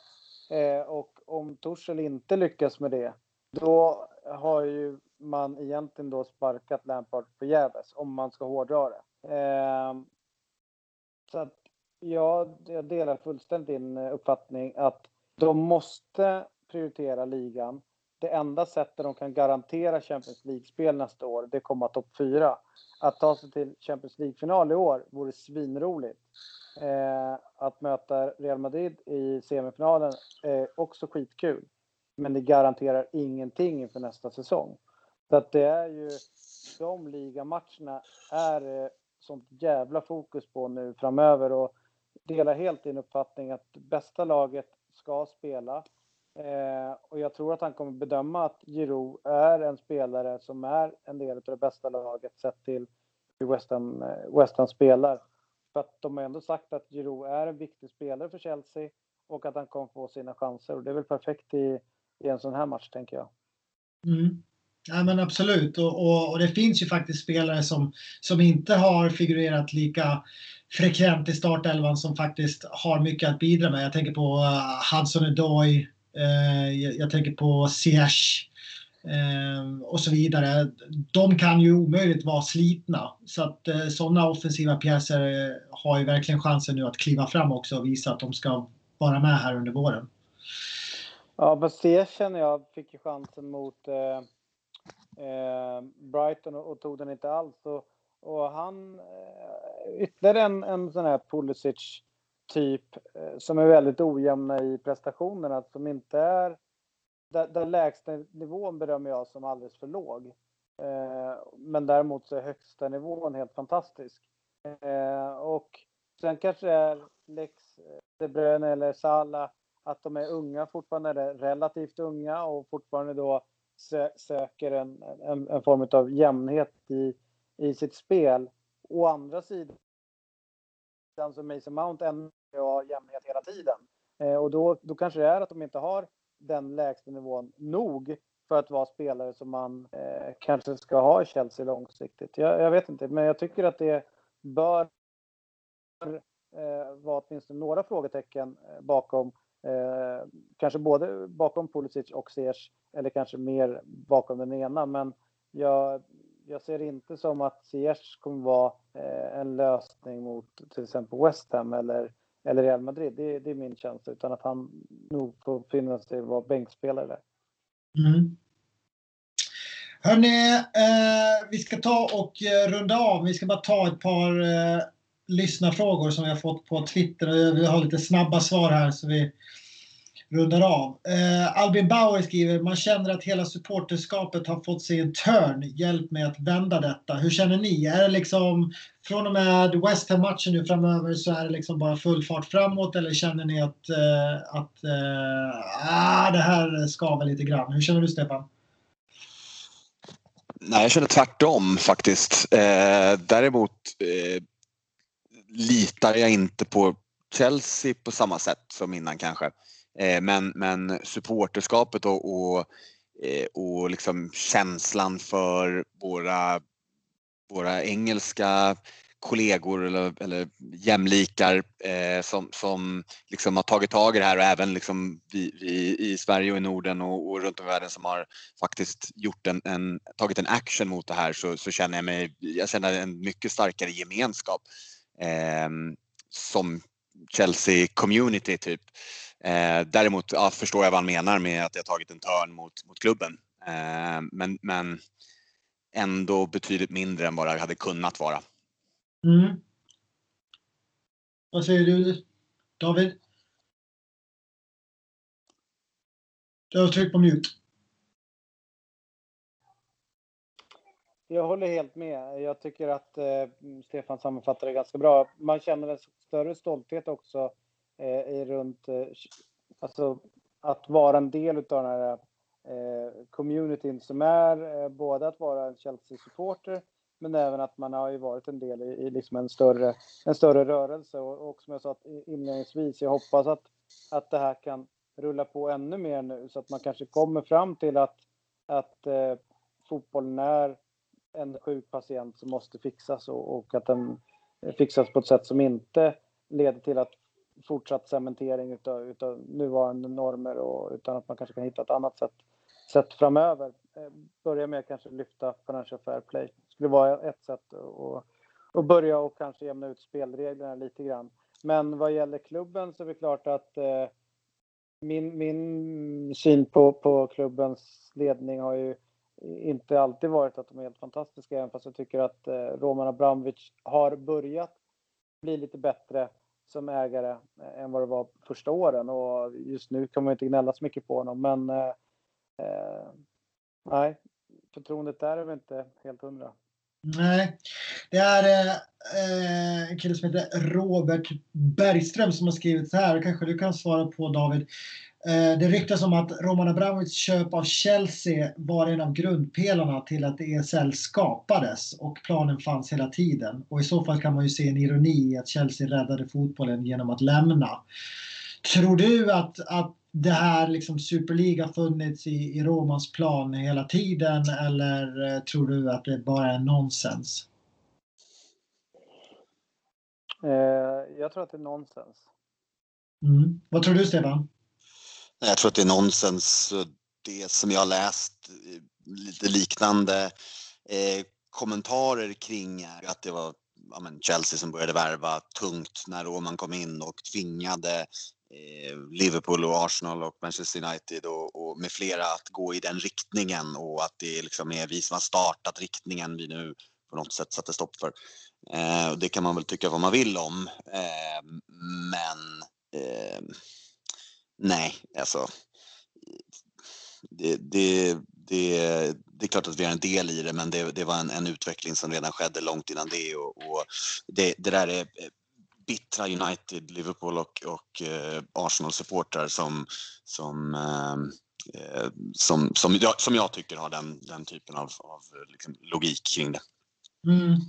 Eh, och om Torshäll inte lyckas med det, då har ju man egentligen då sparkat Lampard förgäves, om man ska hårdra det. Eh, så att ja, jag delar fullständigt din eh, uppfattning att de måste prioritera ligan. Det enda sättet de kan garantera Champions League-spel nästa år, det kommer att topp 4. Att ta sig till Champions League-final i år vore svinroligt. Eh, att möta Real Madrid i semifinalen är också skitkul. Men det garanterar ingenting inför nästa säsong. Så att det är ju de ligamatcherna är eh, sånt jävla fokus på nu framöver och delar helt din uppfattning att bästa laget ska spela. Eh, och jag tror att han kommer bedöma att Giroud är en spelare som är en del av det bästa laget sett till hur West Ham, eh, West Ham spelar. För att de har ändå sagt att Giroud är en viktig spelare för Chelsea och att han kommer få sina chanser. Och det är väl perfekt i, i en sån här match, tänker jag. Mm. Ja, men absolut. Och, och, och, det finns ju faktiskt spelare som, som inte har figurerat lika frekvent i startelvan som faktiskt har mycket att bidra med. Jag tänker på uh, Hudson Odoi, uh, jag, jag, tänker på Ziyech uh, och så vidare. De kan ju omöjligt vara slitna. Så att uh, sådana offensiva pjäser har ju verkligen chansen nu att kliva fram också och visa att de ska vara med här under våren. Ja, men Ziyech känner jag fick ju chansen mot Eh, Brighton och, och, tog den inte alls. Och, och han, eh, ytterligare en, en sån här Pulisic typ eh, som är väldigt ojämna i prestationerna, som inte är där, där lägsta nivån bedömer jag som alldeles för låg. Eh, men däremot så är högsta nivån helt fantastisk. Eh, och sen kanske det är Lex De Bruyne eller Salah att de är unga fortfarande, relativt unga och fortfarande då söker en, en, en, form av jämnhet i, i sitt spel. Å andra sidan så Mason Mount ändå har jämnhet hela tiden. Eh, och då, då kanske det är att de inte har den lägsta nivån nog för att vara spelare som man eh, kanske ska ha i Chelsea långsiktigt. Jag, jag, vet inte, men jag tycker att det bör eh, vara åtminstone några frågetecken eh, bakom Eh, kanske både bakom Pulisic och Ziyech eller kanske mer bakom den ena. Men jag, jag ser inte som att Ziyech kommer vara eh, en lösning mot till exempel West Ham eller, eller Real Madrid. Det, det är min känsla. Utan att han nog får finna sig vara bänkspelare där. Mm. Hörni, eh, vi ska ta och eh, runda av. Vi ska bara ta ett par eh, lyssnarfrågor som vi har fått på Twitter. Vi har lite snabba svar här så vi rundar av. Eh, Albin Bauer skriver, man känner att hela supporterskapet har fått sig en törn. Hjälp mig att vända detta. Hur känner ni? Är det liksom från och med West Ham-matchen nu framöver så är det liksom bara full fart framåt eller känner ni att, eh, att eh, ah, det här skaver lite grann? Hur känner du Stefan? Nej, jag känner tvärtom faktiskt. Eh, däremot eh, litar jag inte på Chelsea på samma sätt som innan kanske. Eh, men, men supporterskapet och, och, eh, och liksom känslan för våra, våra engelska kollegor eller, eller jämlikar eh, som, som liksom har tagit tag i det här och även liksom vi, vi i Sverige och i Norden och, och, runt om i världen som har faktiskt gjort en, en, tagit en action mot det här så, så känner jag mig, jag känner en mycket starkare gemenskap Ehm, som Chelsea community typ. Eh, däremot ja, förstår jag vad han menar med att det har tagit en törn mot, mot klubben. Eh, men, men ändå betydligt mindre än vad det hade kunnat vara. Mm. Vad säger du David? Du har tryckt på mute. Jag håller helt med. Jag tycker att eh, Stefan sammanfattar det ganska bra. Man känner en större stolthet också eh, i runt, eh, alltså att vara en del av den här eh, communityn som är eh, både att vara en Chelsea-supporter men även att man har ju varit en del i, i liksom en, större, en större rörelse. Och, och som jag sa inledningsvis, jag hoppas att, att det här kan rulla på ännu mer nu så att man kanske kommer fram till att, att eh, fotbollen är en sjuk patient som måste fixas och, och, att den fixas på ett sätt som inte leder till att fortsatt cementering utav, utav nuvarande normer och utan att man kanske kan hitta ett annat sätt, sätt framöver. Eh, börja med att kanske lyfta Financial Fair Play. Det skulle vara ett sätt att, att börja och kanske jämna ut spelreglerna lite grann. Men vad gäller klubben så är det klart att eh, min, min syn på, på klubbens ledning har ju inte alltid varit att de är helt fantastiska, även fast jag tycker att eh, Roman Abramovic har börjat bli lite bättre som ägare eh, än vad det var första åren och just nu kan man inte gnälla så mycket på honom, men eh, eh nej, förtroendet där är väl inte helt hundra. Nej, det är eh, en kille som heter Robert Bergström som har skrivit så här. Kanske du kan svara på David. Eh, det ryktas om att Roman Abramovics köp av Chelsea var en av grundpelarna till att ESL skapades och planen fanns hela tiden. Och i så fall kan man ju se en ironi i att Chelsea räddade fotbollen genom att lämna. Tror du att, att det här liksom superliga funnits i, i Romans plan hela tiden eller eh, tror du att det bara är nonsens? Eh, jag tror att det är nonsens. Mm. Vad tror du Stefan? Jag tror att det är nonsens. Eh, det som jag har läst eh, lite liknande eh, kommentarer kring är att det var ja, men Chelsea som började värva tungt när Roman kom in och tvingade eh, Liverpool och Arsenal och Manchester United och, och, med flera att gå i den riktningen och att det liksom är vi som har startat riktningen vi nu på något sätt satte stopp för. Eh, det kan man väl tycka vad man vill om. Eh, men eh, Nej, alltså. Det, det, det, det är klart att vi har en del i det, men det, det var en, en, utveckling som redan skedde långt innan det. Och, och det, det, där är bittra United, Liverpool och, och eh, Arsenal-supportrar som, som, ehm, eh, som, som, jag, som jag tycker har den, den typen av, av liksom, logik kring det. Mm.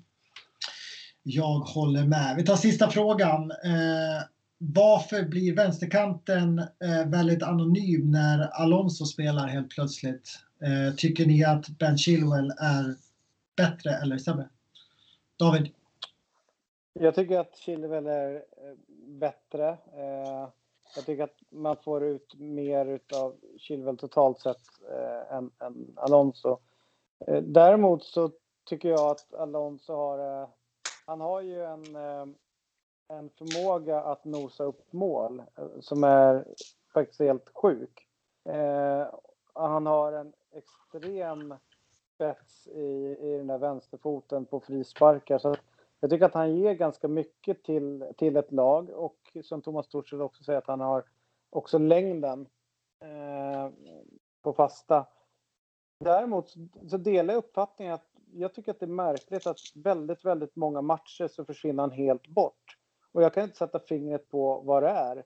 Jag håller med. Vi tar sista frågan. Eh, varför blir vänsterkanten eh, väldigt anonym när Alonso spelar helt plötsligt? Eh, tycker ni att Ben Chilwell är bättre eller sämre? David? Jag tycker att Chilwell är eh, bättre. Eh, jag tycker att man får ut mer av Chilwell totalt sett eh, än, än Alonso. Eh, däremot så tycker jag att Alonso har... Eh, han har ju en eh, en förmåga att nosa upp mål eh, som är faktiskt helt sjuk. Eh, han har en extrem spets i, i den där vänsterfoten på frisparkar. Så jag tycker att han ger ganska mycket till, till ett lag och som Thomas Thorsell också säger att han har också längden eh, på fasta. Däremot så delar jag uppfattningen att jag tycker att det är märkligt att väldigt, väldigt många matcher så försvinner han helt bort. Och jag kan inte sätta fingret på vad det är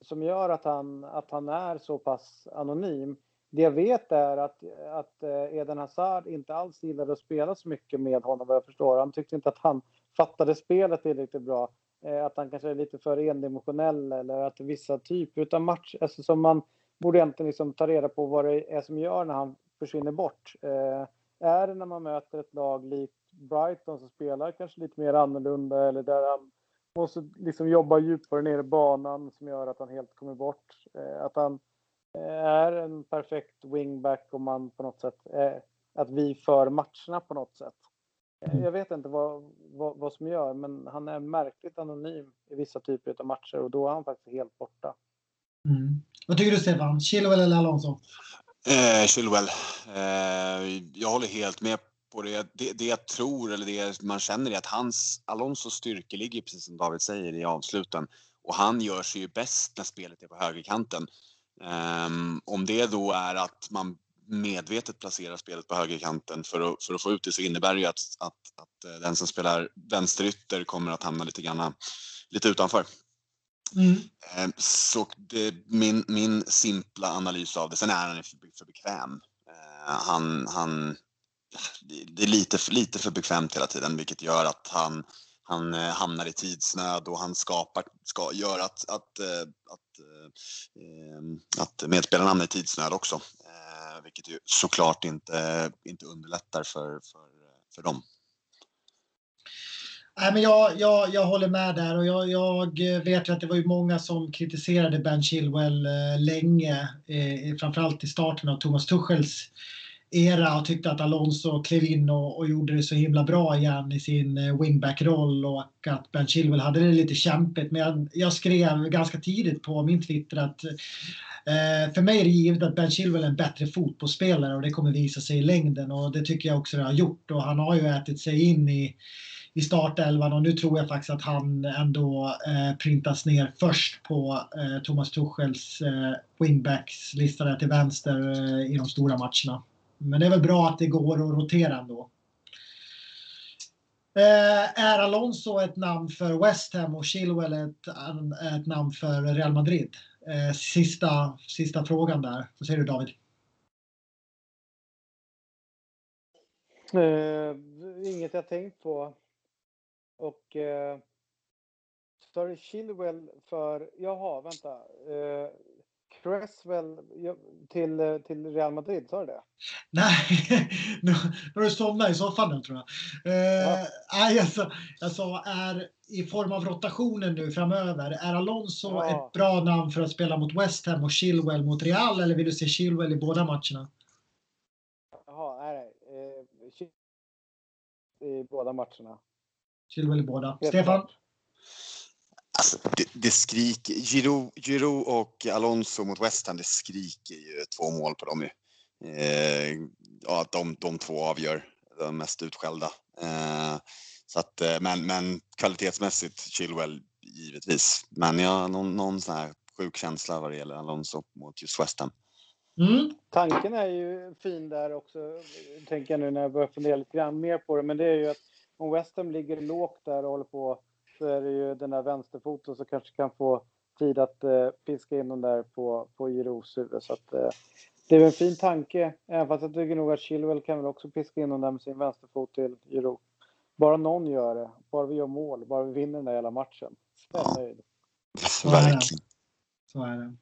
som gör att han, att han är så pass anonym. Det jag vet är att, att eh, Eden Hazard inte alls gillade att spela så mycket med honom vad jag förstår. Han tyckte inte att han fattade spelet tillräckligt bra. Eh, att han kanske är lite för endimensionell eller att vissa typer av match, alltså som man borde egentligen liksom ta reda på vad det är som gör när han försvinner bort. Eh, är det när man möter ett lag likt Brighton som spelar kanske lite mer annorlunda eller där han måste liksom jobba djupare ner i banan som gör att han helt kommer bort. Eh, att han eh, är en perfekt wingback om man på något sätt, att vi för matcherna på något sätt. Mm. Jag vet inte vad, vad, vad, som gör, men han är märkligt anonym i vissa typer av matcher och då är han faktiskt helt borta. Mm. Vad tycker du Stefan? Chilwell eller Alonso? Eh, Chilwell. Eh, jag håller helt med på det. det. det. jag tror, eller det man känner, är att hans, Alonsos styrka ligger precis som David säger i avsluten. Och han gör sig ju bäst när spelet är på högerkanten. Um, om det då är att man medvetet placerar spelet på högerkanten för att, för att få ut det så innebär det ju att, att, att eh, den som spelar vänsterytter kommer att hamna lite grann lite utanför. Mm. Ehm, så det, min, min simpla analys av det, sen är han för, för bekväm. Ehm, han, han, det är lite, lite för bekvämt hela tiden vilket gör att han, han eh, hamnar i tidsnöd och han skapar, ska, gör att, att, eh, att, eh, att medspelarna hamnar i tidsnöd också. Vilket ju såklart inte, inte underlättar för, för, för dem. Nej, men jag, jag, jag håller med där och jag, jag vet ju att det var ju många som kritiserade Ben Chilwell länge, eh, framförallt i starten av Thomas Tuchels era och tyckte att Alonso klev in och, och gjorde det så himla bra igen i sin eh, wingback-roll och att Ben Chilwell hade det lite kämpigt. Men jag, jag skrev ganska tidigt på min Twitter att eh, för mig är det givet att Ben Chilwell är en bättre fotbollsspelare och det kommer visa sig i längden och det tycker jag också det har gjort och han har ju ätit sig in i i startelvan och nu tror jag faktiskt att han ändå eh, printas ner först på eh, Thomas Tuchels eh, wingbacks lista där till vänster eh, i de stora matcherna. Men det är väl bra att det går att rotera ändå. Eh, är Alonso ett namn för West Ham och Chilwell ett, ett namn för Real Madrid? Eh, sista, sista frågan där. Vad säger du David? Eh, inget jag tänkt på. Och eh, sorry Chilwell för, jaha, vänta. Eh, Cresswell till, till Real Madrid, sa du det? Nej, nu har du somnat i soffan nu tror jag. Eh, ja. Nej, jag sa, jag sa är i form av rotationen nu framöver. Är Alonso ja. ett bra namn för att spela mot West Ham och Chilwell mot Real eller vill du se Chilwell i båda matcherna? Jaha, nej. Eh, I båda matcherna. Chilwell i båda. Stefan? Alltså, det, det skriker. Giro, Giro och Alonso mot West Ham, det skriker ju två mål på dem ju. Eh, ja, att de, de två avgör de mest utskällda. Eh, så att, eh, men, men kvalitetsmässigt Chilwell givetvis. Men jag har någon, någon sån här sjuk känsla vad det gäller Alonso mot just West Ham. Mm. Tanken är ju fin där också, tänker jag nu när jag börjar fundera lite grann mer på det. Men det är ju att om West Ham ligger lågt där och håller på så är det ju den där vänsterfoten som kanske kan få tid att eh, piska in den där på, på Giroux huvud. Så att, eh, det är en fin tanke, även fast jag tycker nog att Chilwell kan väl också piska in den där med sin vänsterfot till Giroux. Bara någon gör det, bara vi gör mål, bara vi vinner den där hela matchen. Så är nöjd. Verkligen. Så är det.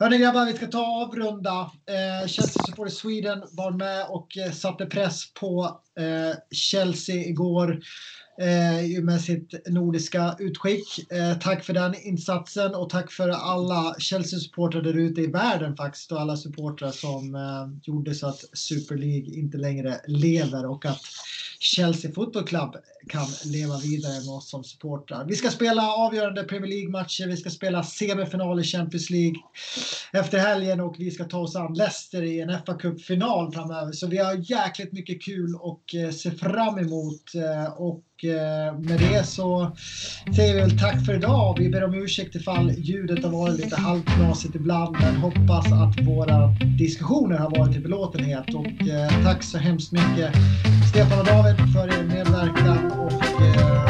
Hörni grabbar, vi ska ta avrunda. Eh, Chelsea Supporter Sweden var med och eh, satte press på eh, Chelsea igår eh, med sitt nordiska utskick. Eh, tack för den insatsen och tack för alla Chelsea-supportrar där ute i världen faktiskt och alla supportrar som eh, gjorde så att Super League inte längre lever och att Chelsea Football Club kan leva vidare med oss som supportrar. Vi ska spela avgörande Premier League-matcher, vi ska spela semifinal i Champions League efter helgen och vi ska ta oss an Leicester i en fa Cup-final framöver. Så vi har jäkligt mycket kul och eh, se fram emot. Eh, och Eh, med det så säger vi väl tack för idag. Vi ber om ursäkt ifall ljudet har varit lite halvknasigt ibland, men hoppas att våra diskussioner har varit till belåtenhet. Och eh, tack så hemskt mycket Stefan och David för er medverkan och eh,